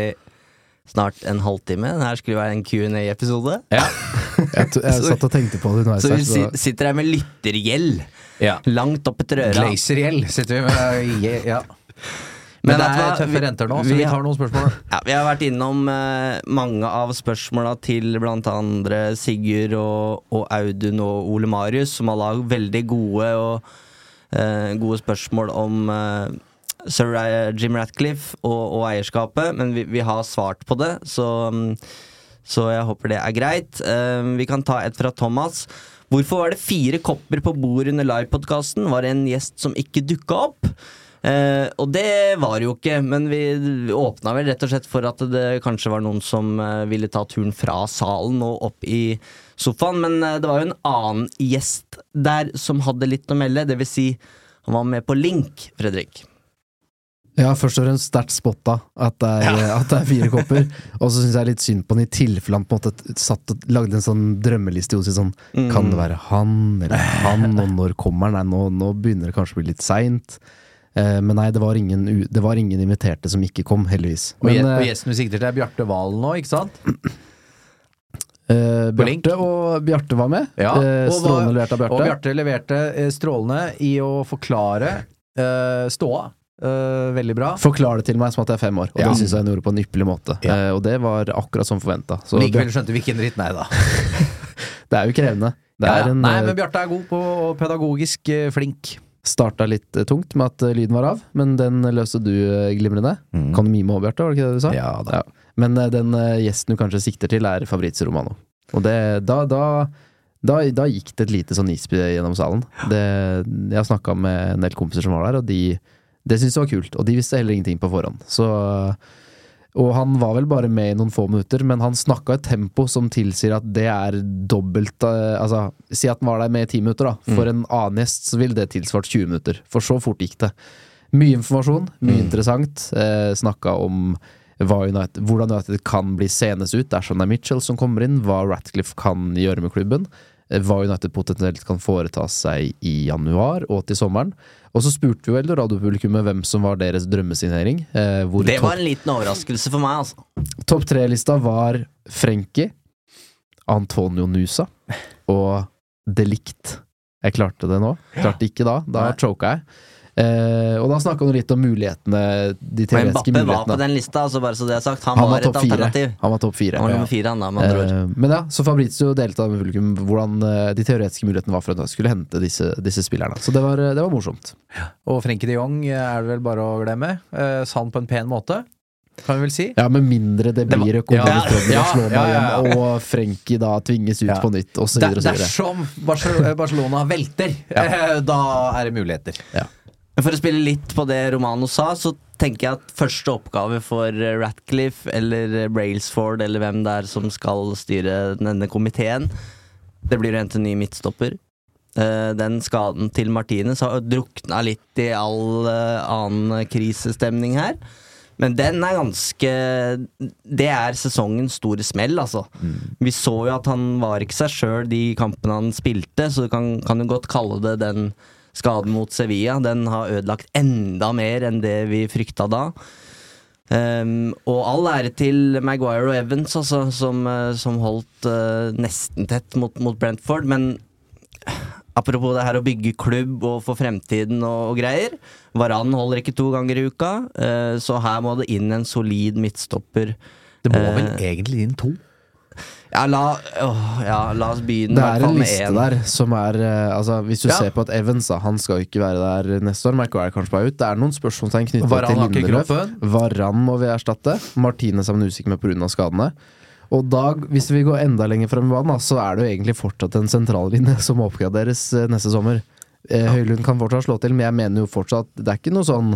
[SPEAKER 2] snart en halvtime. Den her skulle være en Q&A-episode.
[SPEAKER 1] Ja.
[SPEAKER 3] Jeg, jeg satt og tenkte på det underveis.
[SPEAKER 2] Så vi si- sitter her med lyttergjeld
[SPEAKER 1] ja.
[SPEAKER 2] langt opp etter øra.
[SPEAKER 1] Glazergjeld sitter vi med. Ja.
[SPEAKER 2] Men
[SPEAKER 1] Men det er tøffe renter nå, så
[SPEAKER 2] vi
[SPEAKER 1] vi tar noen spørsmål.
[SPEAKER 2] Ja, vi har vært innom eh, mange av spørsmåla til blant andre Sigurd og, og Audun og Ole Marius, som har lagd veldig gode og eh, gode spørsmål om eh, Sir Jim Ratcliffe og, og eierskapet, men vi, vi har svart på det, så, mm, så jeg håper det er greit. Eh, vi kan ta et fra Thomas. Hvorfor var det fire kopper på bordet under livepodkasten? Var det en gjest som ikke dukka opp? Uh, og det var det jo ikke, men vi åpna vel rett og slett for at det kanskje var noen som eh, ville ta turen fra salen og opp i sofaen. Men eh, det var jo en annen gjest der som hadde litt å melde, det vil si han var med på link, Fredrik.
[SPEAKER 3] Ja, først og fremst sterkt spotta at det er, at det er fire kopper. Og så syns jeg litt synd på han i tilfelle han på en måte satt og lagde en sånn drømmeliste seg sånn Kan det være han eller han, og når kommer han? Nei, nå, nå begynner det kanskje å bli litt seint. Eh, men nei, det var, ingen, det var ingen inviterte som ikke kom, heldigvis.
[SPEAKER 1] Og,
[SPEAKER 3] Men,
[SPEAKER 1] gje- og
[SPEAKER 3] eh,
[SPEAKER 1] gjesten vi sikter til, er Bjarte Valen nå, ikke sant?
[SPEAKER 3] eh. Bjarte og Bjarte var med.
[SPEAKER 1] Ja,
[SPEAKER 3] Eh,
[SPEAKER 1] og
[SPEAKER 3] strålende
[SPEAKER 1] var-
[SPEAKER 3] levert av
[SPEAKER 1] Og
[SPEAKER 3] Bjarte.
[SPEAKER 1] Bjarte leverte eh, strålende i å forklare eh, ståa. Eh, veldig bra.
[SPEAKER 3] Forklar det til meg som at jeg er fem år, og
[SPEAKER 1] Ja.
[SPEAKER 3] det syns jeg han gjorde på en ypperlig måte.
[SPEAKER 1] Ja.
[SPEAKER 3] Uh, og det var akkurat som forventa.
[SPEAKER 1] Likevel skjønte vi ikke en dritt, nei da.
[SPEAKER 3] det er jo krevende. Det
[SPEAKER 1] Ja,
[SPEAKER 3] er en,
[SPEAKER 1] Nei,
[SPEAKER 3] eh,
[SPEAKER 1] men Bjarte er god på og pedagogisk uh, flink.
[SPEAKER 3] Starta litt tungt med at lyden var av, men den løste du glimrende. Kan du mime òg, Bjarte? Var det ikke det du sa?
[SPEAKER 1] Mm. Ja da.
[SPEAKER 3] Men den gjesten du kanskje sikter til, er Fabrizio Romano. Og det, da, da, da, da gikk det et lite sånn isby gjennom salen. Det, jeg har snakka med en del kompiser som var der, og de det syntes jeg var kult. Og de visste heller ingenting på forhånd. Så og han var vel bare med i noen få minutter, men han snakka et tempo som tilsier at det er dobbelt eh, Altså, si at han var der med i ti minutter, da. For en annen gjest så ville det tilsvart 20 minutter. For så fort gikk det. Mye informasjon, mye interessant. Eh, snakka om United, hvordan United kan bli senes ut dersom det er Mitchell som kommer inn, hva Ratcliffe kan gjøre med klubben, hva United potensielt kan foreta seg i januar og til sommeren. Og så spurte vi vel radiopublikummet hvem som var deres drømmesignering. Eh,
[SPEAKER 2] Det var en liten overraskelse for meg, altså.
[SPEAKER 3] Topp tre-lista var Frenkie, Antonio Nusa og Delict. Jeg klarte det nå. Klarte ikke da. Da choka jeg. Eh, og da snakka han litt om mulighetene, de
[SPEAKER 2] Men
[SPEAKER 3] teoretiske
[SPEAKER 2] Mbappe var på
[SPEAKER 3] mulighetene.
[SPEAKER 2] den lista, altså bare så det er sagt. Han,
[SPEAKER 3] Han var
[SPEAKER 2] var et
[SPEAKER 3] topp fire. Han var topp fire.
[SPEAKER 2] Han var
[SPEAKER 3] Ja.
[SPEAKER 2] fire, han da.
[SPEAKER 3] Eh, men ja, så Fabrizio delte med publikum hvordan eh, de teoretiske mulighetene var for at han skulle hente disse, disse spillerne. Så det var, det var morsomt.
[SPEAKER 1] Og Frenkie de Jong er det vel bare å glemme. Uh, sann på en pen måte, kan vi vel si.
[SPEAKER 3] Ja, med mindre det blir økonomisk
[SPEAKER 1] Ja,
[SPEAKER 3] trøbbel
[SPEAKER 1] ja,
[SPEAKER 3] å slå meg
[SPEAKER 1] ja, ja,
[SPEAKER 3] og Frenkie da tvinges ut
[SPEAKER 1] Ja.
[SPEAKER 3] på nytt, osv.
[SPEAKER 1] Dersom Barcelona, Barcelona velter, da er det muligheter.
[SPEAKER 2] Men For å spille litt på det Romano sa, så tenker jeg at første oppgave for eh, Ratcliffe eller eh, Brailsford eller hvem det er som skal styre denne komiteen, det blir å hente ny midtstopper. Eh, Den skaden til Martinez har drukna litt i all annen krisestemning her. Men den er ganske Det er sesongens store smell, altså. Vi så jo at han var ikke seg sjøl de kampene han spilte, så du kan, kan jo godt kalle det den skaden mot Sevilla. Den har ødelagt enda mer enn det vi frykta da. Um, og all ære til Maguire og Evans, altså, som, eh, som holdt uh, nesten tett mot, mot Brentford. Men apropos det her å bygge klubb og for fremtiden og, og greier. Varan holder ikke to ganger i uka, uh, så her må det inn en solid midtstopper.
[SPEAKER 1] Det må vel egentlig inn to?
[SPEAKER 2] Ja, la, åh, ja, la oss begynne
[SPEAKER 3] Det er en liste
[SPEAKER 2] en.
[SPEAKER 3] der som er eh, Altså, Hvis du
[SPEAKER 1] Ja.
[SPEAKER 3] ser på at Evans da, han skal ikke være der neste år, McGuire kanskje bare ut. Det er noen spørsmålstegn knyttet
[SPEAKER 1] Varan
[SPEAKER 3] til Lindeløf. Varan må vi erstatte. Martinez er man usikker med pga. skadene. Og da, hvis vi går enda lenger frem i banen, så er det jo egentlig fortsatt en sentrallinje som må oppgraderes eh, neste sommer. Ja. Høylund kan fortsatt slå til, men jeg mener jo fortsatt Det er ikke noe sånn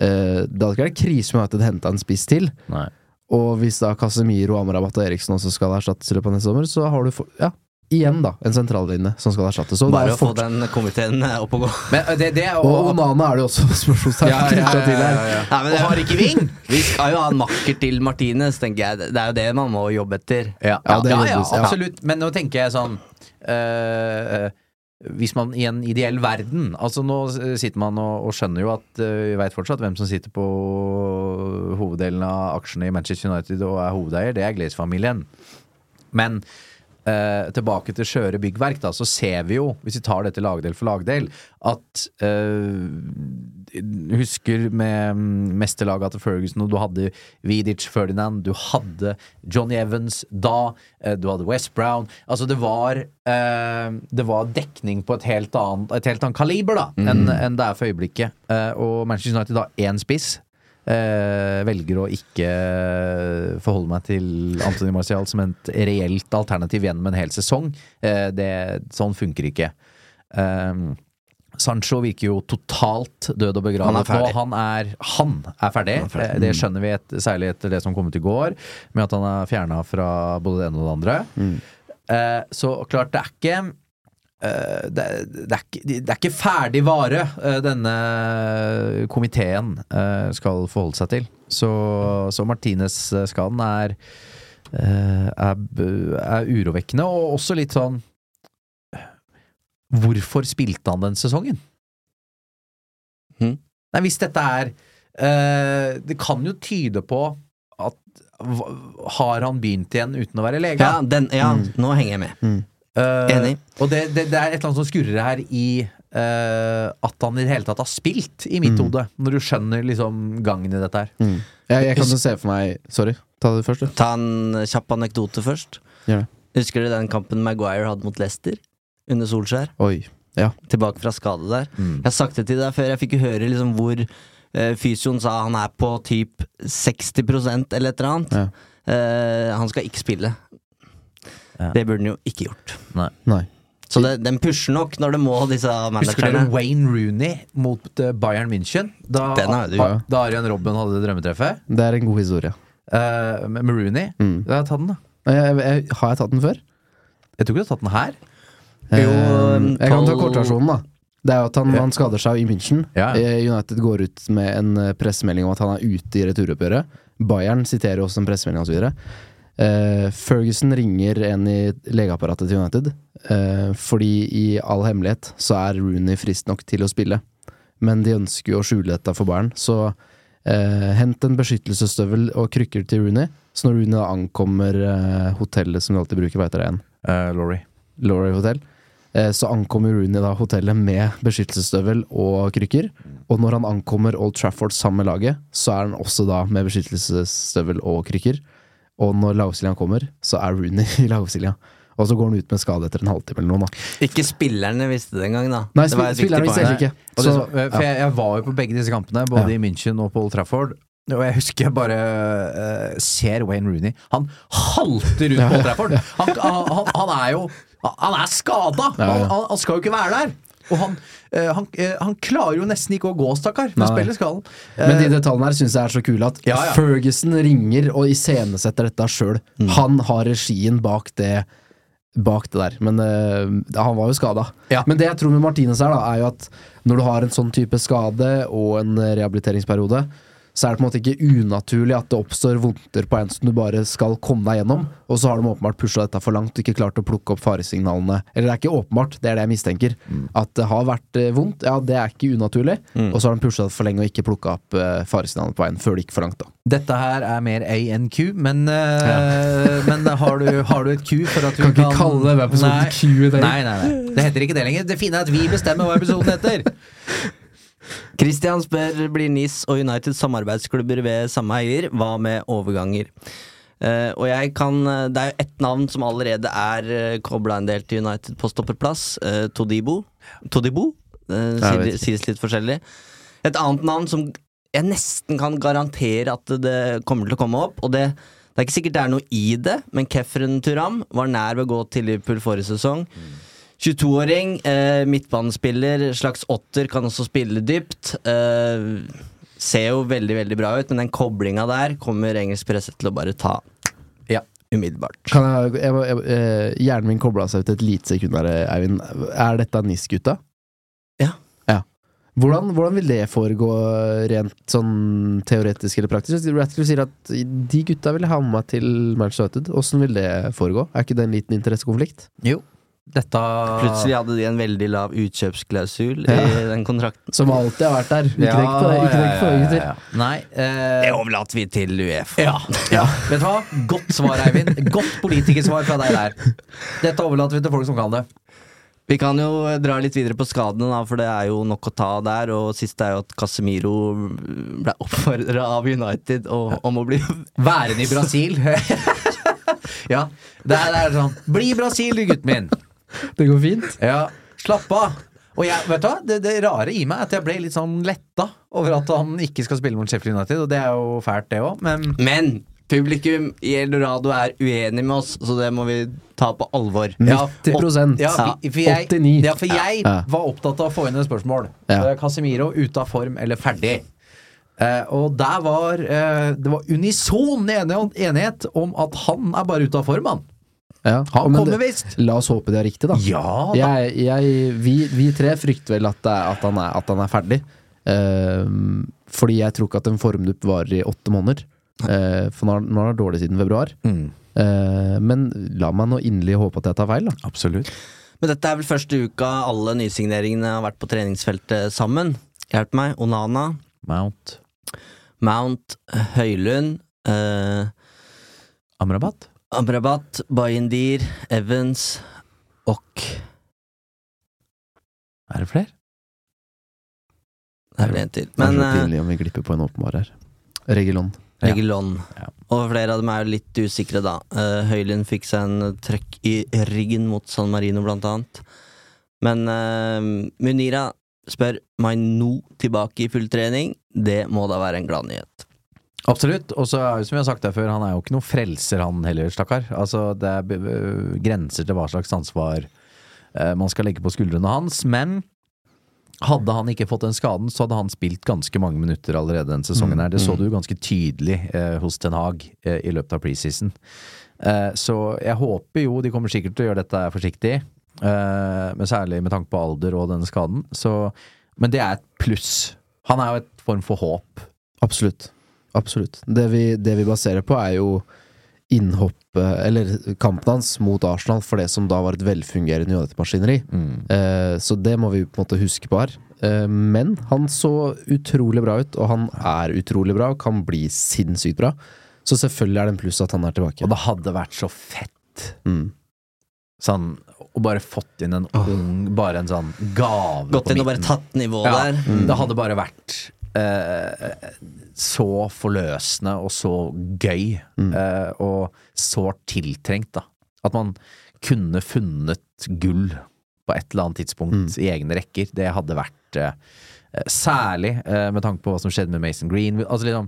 [SPEAKER 3] eh, Det hadde ikke vært krise om at det henta en spiss til.
[SPEAKER 1] Nei.
[SPEAKER 3] Og hvis da Casemiro, Amrabat og Eriksen også skal erstattes i løpet av neste sommer, så har du for, ja, igjen da en sentrallinje som skal erstattes. Og, det
[SPEAKER 2] Bare å få den komiteen eh, opp og gå.
[SPEAKER 1] Men det, det er
[SPEAKER 3] og Onana er det jo også spørsmålstegn
[SPEAKER 1] Ja, ja, ja, ja,
[SPEAKER 3] her.
[SPEAKER 1] ja, ja.
[SPEAKER 2] Nei, men
[SPEAKER 1] Og
[SPEAKER 2] det-
[SPEAKER 1] har ikke ving!
[SPEAKER 2] Vi skal jo ha en makker til Martinez, tenker jeg. Det er jo det man må jobbe etter.
[SPEAKER 1] Ja,
[SPEAKER 3] Ja,
[SPEAKER 1] ja, ja,
[SPEAKER 3] ja.
[SPEAKER 1] absolutt. Men nå tenker jeg sånn eh, Hvis man i en ideell verden Altså Nå sitter man og, og skjønner jo at eh, Vi veit fortsatt hvem som sitter på hoveddelen av aksjene i Manchester United og er hovedeier. Det er Glaze-familien. Men uh, tilbake til skjøre byggverk, da, så ser vi jo, hvis vi tar dette lagdel for lagdel, at eh, Husker med mm, mesterlaget til Ferguson, og du hadde Vidic Ferdinand, du hadde Johnny Evans da, eh, du hadde West Brown Altså, det var eh, Det var dekning på et helt annet, et helt annet kaliber, da, enn en det er for øyeblikket. Eh, og Manchester United da én spiss. Eh, velger å ikke forholde meg til Anthony Martial som et reelt alternativ gjennom en hel sesong. Eh, det, sånn funker ikke. Eh, Sancho virker jo totalt død og begravet
[SPEAKER 2] Han er ferdig.
[SPEAKER 1] nå. Han er, han er ferdig. Eh, Det skjønner vi et, særlig etter det som kom ut i går, med at han er fjerna fra både det ene og det andre. Eh, så klart, det er ikke eh, det, det, er ikke, det er ikke ferdig vare eh, denne komiteen eh, skal forholde seg til. Så, så Martinez-skaden er, eh, er er urovekkende, og også litt sånn Hvorfor spilte han den sesongen?
[SPEAKER 2] Mhm.
[SPEAKER 1] Nei, hvis dette er uh, Det kan jo tyde på at hva- Har han begynt igjen uten å være lege?
[SPEAKER 2] Ja, den, ja nå henger jeg med.
[SPEAKER 1] Eh,
[SPEAKER 2] Enig.
[SPEAKER 1] Og det, det, det er et eller annet som skurrer her i uh, at han i det hele tatt har spilt, i mitt hode. Når du skjønner liksom gangen i dette her.
[SPEAKER 3] Mm. Jeg, jeg kan jo se for meg Sorry, ta det først, du.
[SPEAKER 2] Ta en kjapp anekdote først.
[SPEAKER 3] Gjør det.
[SPEAKER 2] Husker du den kampen Maguire hadde mot Leicester? Under Solskjær?
[SPEAKER 3] Oi. Ja.
[SPEAKER 2] Tilbake fra skade der.
[SPEAKER 1] Mm.
[SPEAKER 2] Jeg har sagt det til deg før, jeg fikk jo høre liksom hvor eh, fysioen sa han er på typ 60 eller et eller annet.
[SPEAKER 3] Ja.
[SPEAKER 2] Eh, han skal ikke spille.
[SPEAKER 1] Ja.
[SPEAKER 2] Det burde han jo ikke gjort.
[SPEAKER 3] Nei.
[SPEAKER 2] Så det, den pusher nok når det må, disse
[SPEAKER 1] Husker dere
[SPEAKER 2] managerne.
[SPEAKER 1] Wayne Rooney mot eh, Bayern München? Da,
[SPEAKER 2] du,
[SPEAKER 1] da,
[SPEAKER 3] ja.
[SPEAKER 1] da Arjen Robben hadde drømmetreffet?
[SPEAKER 3] Det er en god historie.
[SPEAKER 1] Uh, med Rooney?
[SPEAKER 3] Mm.
[SPEAKER 1] jeg ta den, da.
[SPEAKER 3] Jeg, jeg, har jeg tatt den før?
[SPEAKER 1] Jeg tror ikke du har tatt den her.
[SPEAKER 2] Jo,
[SPEAKER 3] Eh, jeg kan ta kortversjonen, da. Det er jo at han, han skader seg i München.
[SPEAKER 1] Ja.
[SPEAKER 3] Eh, United går ut med en eh, pressemelding om at han er ute i returoppgjøret. Bayern siterer også en pressemelding osv. Uh, Ferguson ringer en i legeapparatet til United, Uh, fordi i all hemmelighet så er Rooney frisk nok til å spille. Men de ønsker jo å skjule dette for Bayern, så uh, hent en beskyttelsesstøvel og krykker til Rooney. Så når Rooney ankommer hotellet som de alltid bruker, hva heter det igjen?
[SPEAKER 1] Laurie.
[SPEAKER 3] Laurie Hotel. Eh, Så ankommer Rooney da hotellet med beskyttelsesstøvel og krykker. Og når han ankommer Old Trafford sammen med laget, så er han også da med beskyttelsesstøvel og krykker. Og når lagoppstillinga kommer, så er Rooney i lagoppstillinga. Og så går han ut med skade etter en halvtime eller noe. da
[SPEAKER 2] Ikke spillerne visste det engang, da.
[SPEAKER 3] Nei,
[SPEAKER 2] Det var et
[SPEAKER 3] spillerne visste heller ikke.
[SPEAKER 1] Så, det,
[SPEAKER 3] Så,
[SPEAKER 1] for jeg, jeg var jo på begge disse kampene, både
[SPEAKER 3] Ja.
[SPEAKER 1] i München og på Old Trafford. Og jeg husker jeg bare uh, ser Wayne Rooney. Han halter ut på Old Trafford! Han, han, han, han er jo Han er skada! Han, han, han skal jo ikke være der! Og han, eh, han, eh, han klarer jo nesten ikke å gå, stakkar. Med spillet.
[SPEAKER 3] Men de
[SPEAKER 1] Eh,
[SPEAKER 3] detaljene her syns jeg er så kule at
[SPEAKER 1] Ja, ja.
[SPEAKER 3] Ferguson ringer og iscenesetter dette sjøl.
[SPEAKER 1] Mm.
[SPEAKER 3] Han har regien bak det Bak det der. Men eh, han var jo skada.
[SPEAKER 1] Ja.
[SPEAKER 3] Men det jeg tror med Martinez her, da, er jo at når du har en sånn type skade og en rehabiliteringsperiode, så er det på en måte ikke unaturlig at det oppstår vondter på en som du bare skal komme deg gjennom. Og så har de åpenbart pusha dette for langt og ikke klart å plukke opp faresignalene. Eller det er ikke åpenbart, det er det jeg mistenker. At det har vært eh, vondt, ja det er ikke unaturlig. Og så har de pusha det for lenge og ikke plukka opp eh, faresignalene på veien før det gikk for langt. da
[SPEAKER 1] Dette her er mer A enn Q, men, eh, men har, du, har du et Q for at du
[SPEAKER 3] Kan ikke kalle denne episoden
[SPEAKER 1] Nei.
[SPEAKER 3] Q-day.
[SPEAKER 1] Nei, nei, nei. Det heter ikke det lenger. Det fine er at vi bestemmer hva episoden heter.
[SPEAKER 2] Christian spør blir NIS og United samarbeidsklubber ved samme eier. Hva med overganger? Uh, og jeg kan eh, Det er jo ett navn som allerede er uh, kobla en del til United på stopperplass. Uh, Todibo. Todibo? Uh,
[SPEAKER 3] sier,
[SPEAKER 2] sies litt forskjellig. Et annet navn som jeg nesten kan garantere at det kommer til å komme opp, og det, det er ikke sikkert det er noe i det, men Kefren Turam var nær ved å gå til Liverpool forrige sesong. 22-åring, eh, midtbanespiller, slags åtter, kan også spille dypt. Eh, ser jo veldig, veldig bra ut, men den koblinga der kommer engelsk presse til å bare ta
[SPEAKER 1] Ja.
[SPEAKER 2] umiddelbart.
[SPEAKER 3] Kan jeg, jeg, jeg, eh, hjernen min kobla seg ut et lite sekund der, Eivind. Er dette NIS-gutta?
[SPEAKER 2] Ja.
[SPEAKER 3] ja. Hvordan, hvordan vil det foregå rent sånn teoretisk eller praktisk? Ratcliffe sier at de gutta vil ha med meg til Manchester United. Åssen vil det foregå? Er ikke det en liten interessekonflikt?
[SPEAKER 1] Jo. Dette
[SPEAKER 2] Plutselig hadde de en veldig lav utkjøpsklausul
[SPEAKER 3] Ja.
[SPEAKER 2] i den kontrakten.
[SPEAKER 3] Som alltid har vært der. Ikke tenk på det, ikke tenk på det.
[SPEAKER 1] Nei eh,
[SPEAKER 2] Det overlater vi til Uefa.
[SPEAKER 1] Ja, ja. Vet du hva? Godt svar, Eivind. Godt politikersvar fra deg der. Dette overlater vi til folk som kan det.
[SPEAKER 2] Vi kan jo dra litt videre på skadene, da, for det er jo nok å ta der. Og siste er jo at Casemiro ble oppfordra av United og, om å bli
[SPEAKER 1] Værende i Brasil. ja. Det er, det er sånn Bli i Brasil, du, gutten min.
[SPEAKER 3] Det går fint.
[SPEAKER 1] Ja. Slapp av. Og jeg, vet du hva? Det, det rare i meg er at jeg ble litt sånn letta over at han ikke skal spille mot Sheffield United, og det er jo fælt, det òg, men
[SPEAKER 2] Men publikum i Eldorado er uenig med oss, så det må vi ta på alvor.
[SPEAKER 3] 90
[SPEAKER 1] ja, ja, for jeg,
[SPEAKER 3] 89.
[SPEAKER 1] Ja, for jeg
[SPEAKER 3] Ja.
[SPEAKER 1] var opptatt av å få inn et spørsmål.
[SPEAKER 3] Ja.
[SPEAKER 1] Eh, Casemiro ute av form eller ferdig? Uh, og der var uh, Det var unison enighet om at han er bare ute av form, han.
[SPEAKER 3] Ja.
[SPEAKER 1] Han
[SPEAKER 3] men
[SPEAKER 1] kommer visst.
[SPEAKER 3] La oss håpe det er riktig, da.
[SPEAKER 1] Ja da.
[SPEAKER 3] Jeg, jeg, vi, vi tre frykter vel at, det er, at, han, er, at han er ferdig. Uh, fordi jeg tror ikke at en formdupp varer i åtte måneder. Uh, for nå har nå har han dårlig siden februar.
[SPEAKER 1] Mm.
[SPEAKER 3] Uh, men la meg nå inderlig håpe at jeg tar feil, da.
[SPEAKER 1] Absolutt.
[SPEAKER 2] Men dette er vel første uka alle nysigneringene har vært på treningsfeltet sammen. Hjelp meg. Onana,
[SPEAKER 1] Mount
[SPEAKER 2] Mount, Høylund, eh,
[SPEAKER 1] Amrabat?
[SPEAKER 2] Amrabat, Bayindir, Evans og
[SPEAKER 1] Er det flere?
[SPEAKER 2] Det er vel en til.
[SPEAKER 3] Det er så
[SPEAKER 2] eh,
[SPEAKER 3] pinlig om vi glipper på en åpenbar her. Regilon.
[SPEAKER 2] Regilon.
[SPEAKER 1] Ja.
[SPEAKER 2] Og flere av dem er jo litt usikre, da. Uh, Høylund fikk seg en trøkk i ryggen mot San Marino, blant annet. Men uh, Munira spør Mainu tilbake i full trening. Det må da være en gladnyhet.
[SPEAKER 1] Absolutt. Og så er jo som vi har sagt der før, han er jo ikke noen frelser, han heller, stakkar. Altså, det er grenser til hva slags ansvar eh, man skal legge på skuldrene hans. Men hadde han ikke fått den skaden, så hadde han spilt ganske mange minutter allerede denne sesongen. her Det så du jo ganske tydelig eh, hos Ten Hag eh, i løpet av preseason. Eh, så jeg håper jo de kommer sikkert til å gjøre dette forsiktig, eh, men særlig med tanke på alder og denne skaden. Så, men det er et pluss. Han er jo et form for håp.
[SPEAKER 3] Absolutt. Absolutt. Det vi, det vi baserer på, er jo innhoppet, eller kampen hans mot Arsenal, for det som da var et velfungerende United-maskineri. Eh, så det må vi på en måte huske på her. Eh, men han så utrolig bra ut, og han er utrolig bra og kan bli sinnssykt bra. Så selvfølgelig er det en pluss at han er tilbake.
[SPEAKER 1] Og det hadde vært så fett
[SPEAKER 3] Mm.
[SPEAKER 1] sånn Og bare fått inn en ung Bare en sånn gave
[SPEAKER 2] Gått
[SPEAKER 1] på
[SPEAKER 2] inn og bare tatt nivået
[SPEAKER 1] ja,
[SPEAKER 2] der.
[SPEAKER 3] Mm.
[SPEAKER 1] Det hadde bare vært så forløsende og så gøy,
[SPEAKER 3] Mm.
[SPEAKER 1] eh, og sårt tiltrengt, da. At man kunne funnet gull på et eller annet tidspunkt i egne rekker. Det hadde vært eh, Særlig eh, med tanke på hva som skjedde med Mason Green. Altså liksom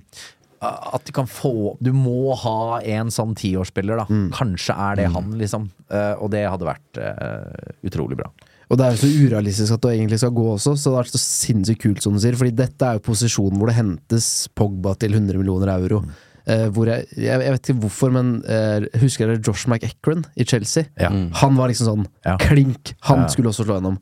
[SPEAKER 1] at de kan få Du må ha en sånn tiårsspiller, da. Kanskje er det han, liksom. Eh, og det hadde vært eh, utrolig bra.
[SPEAKER 3] Og det er jo så urealistisk at du egentlig skal gå også, så det er så sinnssykt kult, som du sier. Fordi dette er jo posisjonen hvor det hentes Pogba til 100 millioner euro. Eh, hvor jeg, jeg, jeg vet ikke hvorfor, men eh, husker dere Josh McEachran i Chelsea?
[SPEAKER 1] Ja.
[SPEAKER 3] Han var liksom sånn
[SPEAKER 1] Ja.
[SPEAKER 3] klink! Han
[SPEAKER 1] Ja.
[SPEAKER 3] skulle også slå gjennom.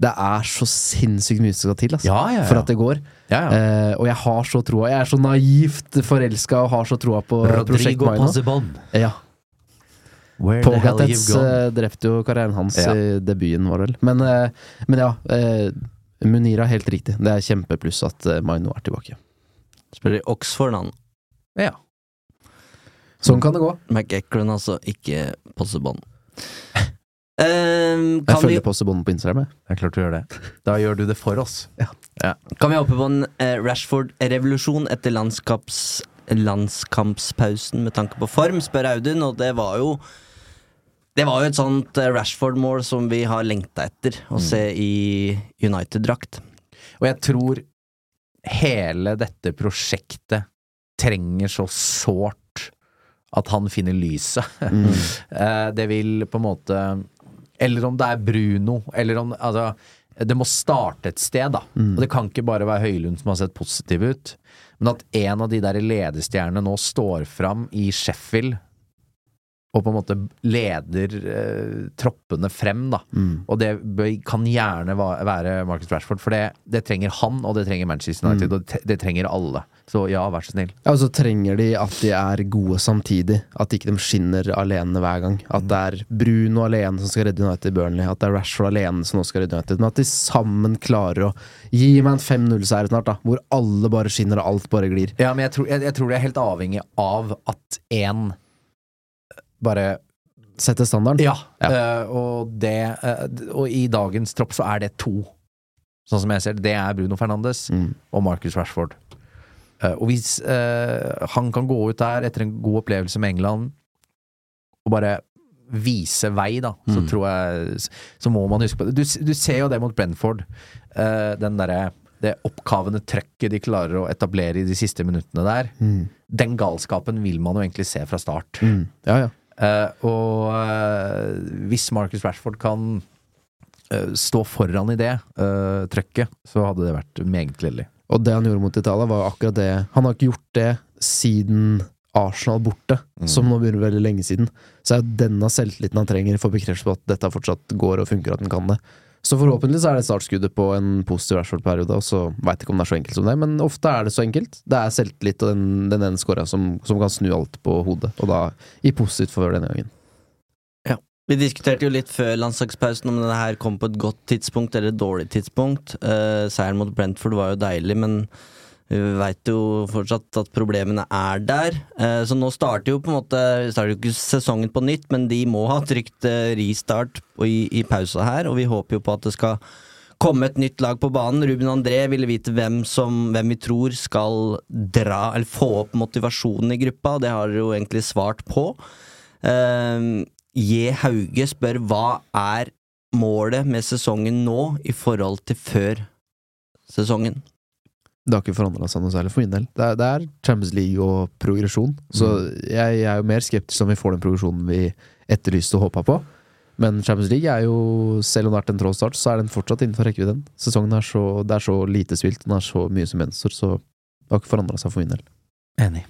[SPEAKER 3] Det er så sinnssykt mye som skal til altså,
[SPEAKER 1] Ja, ja, ja.
[SPEAKER 3] for at det går.
[SPEAKER 1] Ja, ja.
[SPEAKER 3] Eh, og jeg har så troa. Jeg er så naivt forelska og har så troa på prosjekt
[SPEAKER 1] Rodrigo
[SPEAKER 3] Maino.
[SPEAKER 1] Passebon.
[SPEAKER 3] Ja.
[SPEAKER 1] Hell
[SPEAKER 3] Pogatets uh, drepte jo karrieren hans
[SPEAKER 1] Ja.
[SPEAKER 3] i debuten, var det vel. Men, eh, men ja, eh, Munira helt riktig. Det er kjempepluss at Maino er tilbake.
[SPEAKER 2] Spiller i Oxford, han.
[SPEAKER 1] Ja.
[SPEAKER 3] Sånn kan det gå.
[SPEAKER 2] McEachran, altså, ikke possebånd. Um,
[SPEAKER 3] Jeg
[SPEAKER 2] følger vi,
[SPEAKER 3] Possebånd på Instagram. jeg.
[SPEAKER 1] Det er klart du gjør det. Da gjør du det for oss.
[SPEAKER 2] kan vi hoppe på en uh, Rashford-revolusjon etter landskaps, landskampspausen med tanke på form, spør Audun, og det var jo det var jo et sånt eh, Rashford-mål som vi har lengta etter å se i United-drakt.
[SPEAKER 1] Og jeg tror hele dette prosjektet trenger så sårt at han finner lyset. Mm. det vil på en måte Eller om det er Bruno, eller om Altså, Det må starte et sted, da. Og det kan ikke bare være Høylund som har sett positiv ut. Men at en av de der ledestjernene nå står fram i Sheffield og på en måte leder eh, troppene frem, da. Og det kan gjerne være Marcus Rashford, for det, det trenger han, og det trenger Manchester United, og det, det trenger alle. Så ja, vær så snill.
[SPEAKER 3] Ja, og så trenger de at de er gode samtidig. At ikke de skinner alene hver gang. At det er Bruno alene som skal redde United Burnley. At det er Rashford alene som nå skal redde United. Men at de sammen klarer å gi meg en 5-0-seier snart, da. Hvor alle bare skinner og alt bare glir.
[SPEAKER 1] Ja, men jeg tror, jeg, jeg tror det er helt avhengig av at én bare
[SPEAKER 3] Sette standarden.
[SPEAKER 1] Ja,
[SPEAKER 3] Ja.
[SPEAKER 1] Uh, og det uh, Og i dagens tropp så er det to. Sånn som jeg ser det. Det er Bruno Fernandes
[SPEAKER 3] Mm.
[SPEAKER 1] og Marcus Rashford. Uh, og hvis eh, han kan gå ut der etter en god opplevelse med England og bare vise vei, da, så
[SPEAKER 3] Mm.
[SPEAKER 1] tror jeg Så må man huske på det. Du, du ser jo det mot Brentford. eh, den derre det oppkavende trøkket de klarer å etablere i de siste minuttene der.
[SPEAKER 3] Mm.
[SPEAKER 1] Den galskapen vil man jo egentlig se fra start.
[SPEAKER 3] Mm. Ja, ja.
[SPEAKER 1] Eh, og eh, hvis Marcus Rashford kan eh, stå foran i det trøkket, så hadde det vært meget gledelig.
[SPEAKER 3] Og det han gjorde mot Italia, var jo akkurat det. Han har ikke gjort det siden Arsenal borte, som nå begynner veldig lenge siden. Så er det denne selvtilliten han trenger for bekreftelse på at dette fortsatt går og funker, at han kan det. Så forhåpentlig så er det startskuddet på en positiv Rashford-periode, og så veit ikke om det er så enkelt som det, men ofte er det så enkelt. Det er selvtillit og den, ene skåra som, som kan snu alt på hodet, og da i positivt favør denne gangen.
[SPEAKER 2] Vi diskuterte jo litt før landslagspausen om denne her kom på et godt tidspunkt eller et dårlig tidspunkt. Uh, seieren mot Brentford var jo deilig, men vi veit jo fortsatt at problemene er der. Eh, så nå starter jo på en måte starter jo ikke sesongen på nytt, men de må ha trygt eh, restart i, i pausa her, og vi håper jo på at det skal komme et nytt lag på banen. Ruben André ville vite hvem, som, hvem vi tror skal dra, eller få opp motivasjonen i gruppa, og det har dere jo egentlig svart på. Uh, J. Hauge spør hva er målet med sesongen nå i forhold til før sesongen?
[SPEAKER 3] Det har ikke forandra seg noe særlig for min del. Det er, det er Champions League og progresjon. Så jeg, jeg er jo mer skeptisk om vi får den progresjonen vi etterlyste og håpa på. Men Champions League er jo, selv om det har vært en trå start, så er den fortsatt innenfor rekkevidden. Sesongen er så, det er så lite spilt, den er så mye som gjenstår, så det har ikke forandra seg for min del.
[SPEAKER 1] Enig.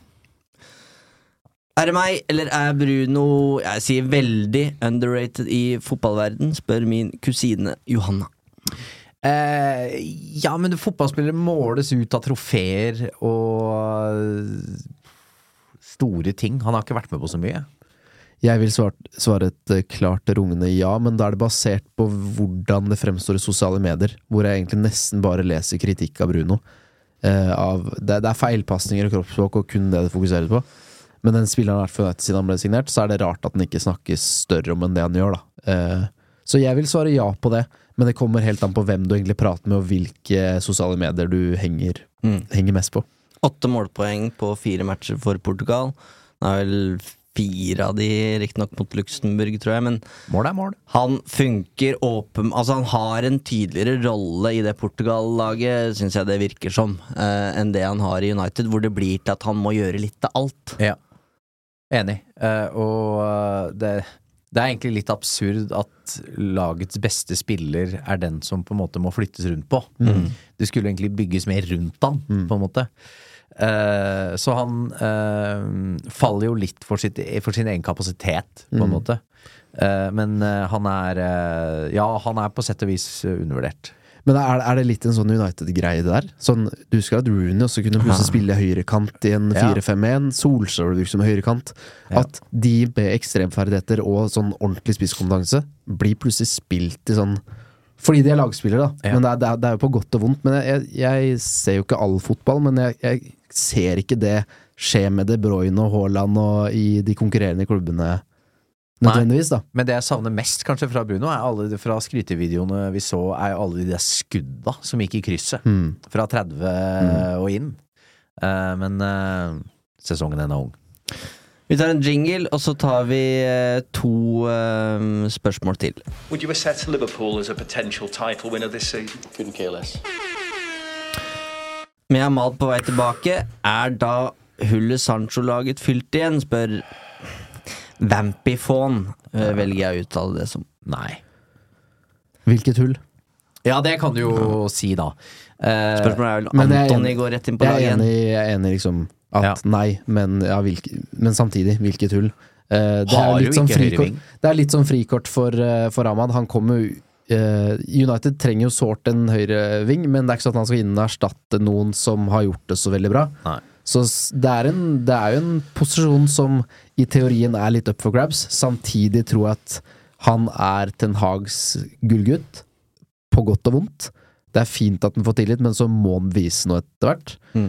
[SPEAKER 2] Er det meg, eller er Bruno jeg sier veldig underrated i fotballverden, spør min kusine Johanna.
[SPEAKER 1] Eh, ja, men fotballspillere måles ut av trofeer og store ting. Han har ikke vært med på så mye.
[SPEAKER 3] Jeg vil svare, svare et eh, klart rungende ja, men da er det basert på hvordan det fremstår i sosiale medier, hvor jeg egentlig nesten bare leser kritikk av Bruno. Eh, av, det, det er feilpasninger og kroppsspråk og kun det det fokuseres på. Men den spilleren har vært for siden han ble signert, så er det rart at han ikke snakkes større om enn det han gjør, da. Eh, så jeg vil svare ja på det, men det kommer helt an på hvem du egentlig prater med, og hvilke sosiale medier du henger, henger mest på.
[SPEAKER 2] Åtte målpoeng på fire matcher for Portugal. Det er vel fire av de riktignok mot Luxembourg, tror jeg, men
[SPEAKER 1] Mål er mål.
[SPEAKER 2] han funker åpen... Altså, han har en tydeligere rolle i det Portugal-laget, syns jeg det virker som, eh, enn det han har i United, hvor det blir til at han må gjøre litt av alt.
[SPEAKER 1] Ja. Enig. Eh, og eh, det, det er egentlig litt absurd at lagets beste spiller er den som på en måte må flyttes rundt på. Det skulle egentlig bygges mer rundt han, på en måte. Uh, så han uh, faller jo litt for, sitt, for sin egen kapasitet, på en måte. Uh, men han er Ja, han er på sett og vis undervurdert.
[SPEAKER 3] Men er, er det litt en sånn United-greie det der? Sånn, du husker at Rooney også kunne plutselig spille høyrekant i en 4-5-1. Solskjær ble brukt som høyrekant. At de med ekstremferdigheter og sånn ordentlig spisskompetanse blir plutselig spilt i sånn Fordi de er lagspillere, da. Men det er, det, er, det er jo på godt og vondt. Men jeg, jeg ser jo ikke all fotball, men jeg, jeg ser ikke det skje med De Bruyne og Haaland og i de konkurrerende klubbene nødvendigvis, da.
[SPEAKER 1] Men det jeg savner mest kanskje fra Bruno, er alle de- fra skrytevideoene vi så, er alle de der skudda som gikk i krysset.
[SPEAKER 3] Mm.
[SPEAKER 1] Fra 30 og inn. Uh, men uh, sesongen ennå ung.
[SPEAKER 2] Vi tar en jingle, og så tar vi uh, to uh, spørsmål til.
[SPEAKER 6] Would you assess Liverpool as a potential title winner this season? Couldn't care less.
[SPEAKER 2] Med Amal på vei tilbake, er da hullet Sancho-laget fylt igjen, spør Vampifon, uh, velger jeg å uttale det som.
[SPEAKER 1] Nei.
[SPEAKER 3] Hvilket hull?
[SPEAKER 1] Ja, det kan du jo si, da. Uh,
[SPEAKER 2] Spørsmålet er vel
[SPEAKER 3] Men jeg er
[SPEAKER 2] Antony går rett inn på
[SPEAKER 3] Jeg
[SPEAKER 2] laget
[SPEAKER 3] er enig, jeg er enig liksom at
[SPEAKER 1] Ja.
[SPEAKER 3] nei, men, ja, hvilke, men samtidig, hvilket hull. Eh, det, er
[SPEAKER 1] Har
[SPEAKER 3] er
[SPEAKER 1] jo
[SPEAKER 3] litt sånn
[SPEAKER 1] ikke
[SPEAKER 3] frikort,
[SPEAKER 1] høyreving.
[SPEAKER 3] det er litt sånn frikort for, eh, for Ahmad. Han kommer jo eh, United trenger jo sårt en høyreving, men det er ikke sånn at han skal inn og erstatte noen som har gjort det så veldig bra.
[SPEAKER 1] Nei.
[SPEAKER 3] Så det er, en, det er jo en posisjon som i teorien er litt up for grabs. Samtidig tror jeg at han er Ten Hags gullgutt, på godt og vondt. Det er fint at han får tillit, men så må han vise noe etter hvert.
[SPEAKER 2] Mm.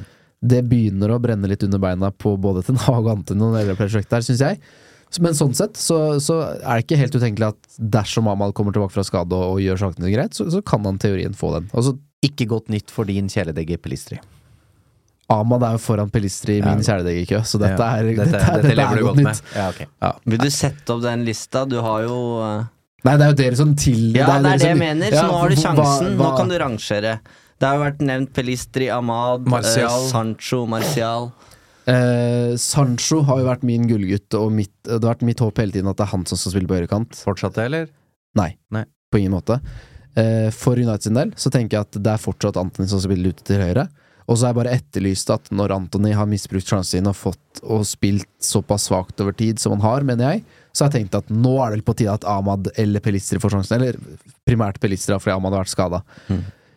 [SPEAKER 3] Det begynner å brenne litt under beina på både Ten Hag og Antony og hele prosjektet her, syns jeg. Men sånn sett så, så er det ikke helt utenkelig at dersom Amal kommer tilbake fra skade og, og gjør sakene greit, så, så kan han teorien få den. Altså,
[SPEAKER 1] Ikke godt nytt for din kjæledegge Pelistri.
[SPEAKER 3] Amad er jo foran Pelistri i min
[SPEAKER 1] Ja.
[SPEAKER 3] kjæledeggerkø, så dette
[SPEAKER 1] Ja,
[SPEAKER 3] er,
[SPEAKER 1] dette,
[SPEAKER 3] dette, er-
[SPEAKER 1] dette
[SPEAKER 3] dette
[SPEAKER 1] lever
[SPEAKER 3] er
[SPEAKER 1] du
[SPEAKER 3] godt nytt.
[SPEAKER 1] Ja, okay.
[SPEAKER 3] Ja.
[SPEAKER 2] Vil du sette opp den lista? Du har jo uh...
[SPEAKER 3] Nei, det er jo dere som til
[SPEAKER 2] Ja, det er
[SPEAKER 3] dere
[SPEAKER 2] det jeg
[SPEAKER 3] som-
[SPEAKER 2] mener, så
[SPEAKER 3] Ja,
[SPEAKER 2] nå har du
[SPEAKER 3] hva-
[SPEAKER 2] sjansen. Nå kan du rangere. Det har jo vært nevnt Pelistri, Ahmad, eh,
[SPEAKER 1] Martial.
[SPEAKER 2] Sancho, Martial.
[SPEAKER 3] Eh, Sancho har jo vært min gullgutt, og mitt, det har vært mitt håp hele tiden at det er han som skal spille på høyrekant.
[SPEAKER 1] Fortsatt det, eller?
[SPEAKER 3] Nei,
[SPEAKER 1] Nei.
[SPEAKER 3] på ingen måte. Eh, for United sin del så tenker jeg at det er fortsatt Anthony som spiller ute til høyre. Og så har jeg bare etterlyst at når Anthony har misbrukt sjansen sin og fått og spilt såpass svakt over tid som han har, mener jeg, så har jeg tenkt at nå er det vel på tide at Ahmad eller Pelistri får sjansen. Eller primært Pelistri, fordi Ahmad har vært skada.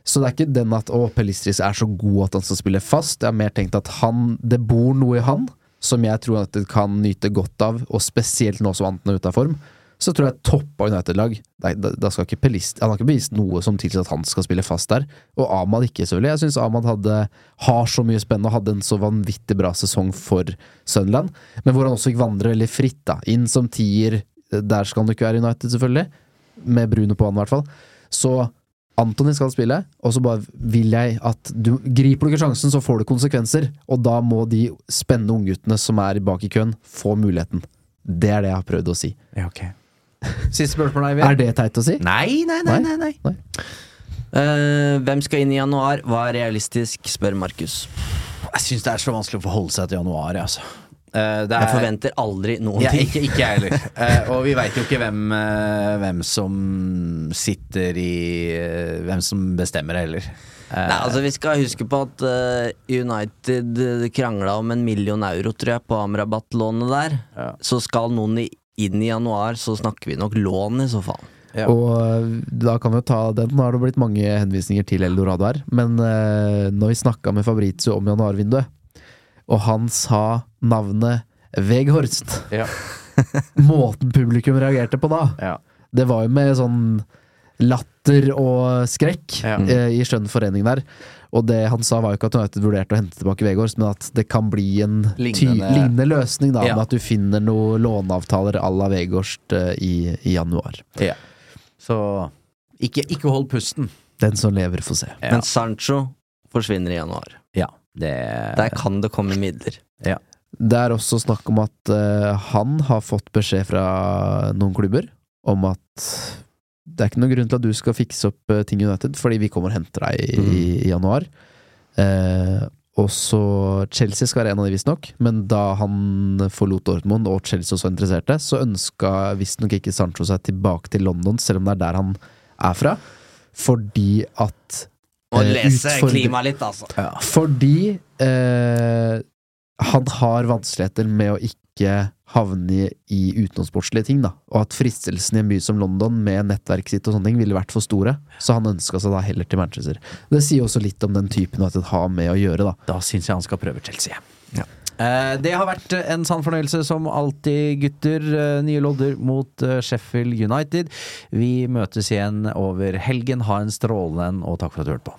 [SPEAKER 3] Så det er ikke den at å, Pelistris er så god at han skal spille fast. Jeg har mer tenkt at han, det bor noe i han som jeg tror at det kan nyte godt av, og spesielt nå som Anten er ute av form. Så tror jeg toppa United-lag da, skal ikke Pelist Han har ikke bevist noe som tilsier at han skal spille fast der. Og Ahmad ikke, selvfølgelig. Jeg syns Ahmad hadde, har så mye spennende og hadde en så vanvittig bra sesong for Sunland. Men hvor han også fikk vandre veldig fritt, da. Inn som tier. Der skal han ikke være United, selvfølgelig. Med Bruno på han, i hvert fall. Så Antony skal spille, og så bare vil jeg at du Griper du ikke sjansen, så får du konsekvenser. Og da må de spennende ungguttene som er bak i køen, få muligheten. Det er det jeg har prøvd å si.
[SPEAKER 1] Ja, ok. Siste spørsmål, Eivind.
[SPEAKER 3] Er det teit å si?
[SPEAKER 1] Nei, nei, nei. nei, nei.
[SPEAKER 2] Eh, hvem skal inn i januar? Hva er realistisk, spør Markus.
[SPEAKER 1] Jeg syns det er så vanskelig å forholde seg til januar, altså. Uh, det
[SPEAKER 2] Jeg
[SPEAKER 1] er-
[SPEAKER 2] forventer aldri noen
[SPEAKER 1] Ja,
[SPEAKER 2] ting.
[SPEAKER 1] ikke, ikke jeg heller. Uh, og vi veit jo ikke hvem, hvem som sitter i Hvem som bestemmer heller. Eh,
[SPEAKER 2] Nei, altså Vi skal huske på at United uh, krangla om en million euro, tror jeg, på Amrabat-lånet der.
[SPEAKER 1] Ja.
[SPEAKER 2] Så skal noen i, inn i januar, så snakker vi nok lån i så fall.
[SPEAKER 1] Ja.
[SPEAKER 3] Og øh, da kan vi jo ta den. Nå har det blitt mange henvisninger til Eldorado her. Men eh, når vi snakka med Fabrizio om januarvinduet, og han sa navnet Veghorst
[SPEAKER 1] Ja.
[SPEAKER 3] Måten publikum reagerte på da,
[SPEAKER 1] Ja.
[SPEAKER 3] det var jo med sånn latter og skrekk
[SPEAKER 1] Ja.
[SPEAKER 3] eh, i skjønn forening der. Og det han sa, var jo ikke at United vurderte å hente tilbake Vegårs, men at det kan bli en
[SPEAKER 1] Lignende-
[SPEAKER 3] lignende løsning, da,
[SPEAKER 1] Ja.
[SPEAKER 3] med at du finner noen låneavtaler à la Veghorst eh, i, i januar.
[SPEAKER 1] Ja. Så ikke, ikke hold pusten.
[SPEAKER 3] Den som lever, får se.
[SPEAKER 1] Ja.
[SPEAKER 2] Men Sancho forsvinner i januar.
[SPEAKER 1] Ja, det
[SPEAKER 2] Der kan det komme midler.
[SPEAKER 3] Det er også snakk om at uh, han har fått beskjed fra noen klubber om at det er ikke noen grunn til at du skal fikse opp eh, ting United, fordi vi kommer og henter deg i, i, januar. Eh, og så Chelsea skal være en av de, visstnok, men da han forlot Dortmund og Chelsea også interesserte, så ønska visstnok ikke Sancho seg tilbake til London, selv om det er der han er fra, fordi at
[SPEAKER 2] Å
[SPEAKER 3] eh,
[SPEAKER 2] lese klimaet litt, altså.
[SPEAKER 3] fordi eh, han har vanskeligheter med å ikke havne i utenomsportslige ting, da. Og at fristelsen i en by som London med nettverket sitt og sånne ting ville vært for store. Så han ønska seg da heller til Manchester. Det sier også litt om den typen United har med å gjøre, da.
[SPEAKER 1] Da syns jeg han skal prøve Chelsea. Eh, det har vært en sann fornøyelse som alltid, gutter. Eh, nye lodder mot eh, Sheffield United. Vi møtes igjen over helgen. Ha en strålende en, og takk for at du hørte på.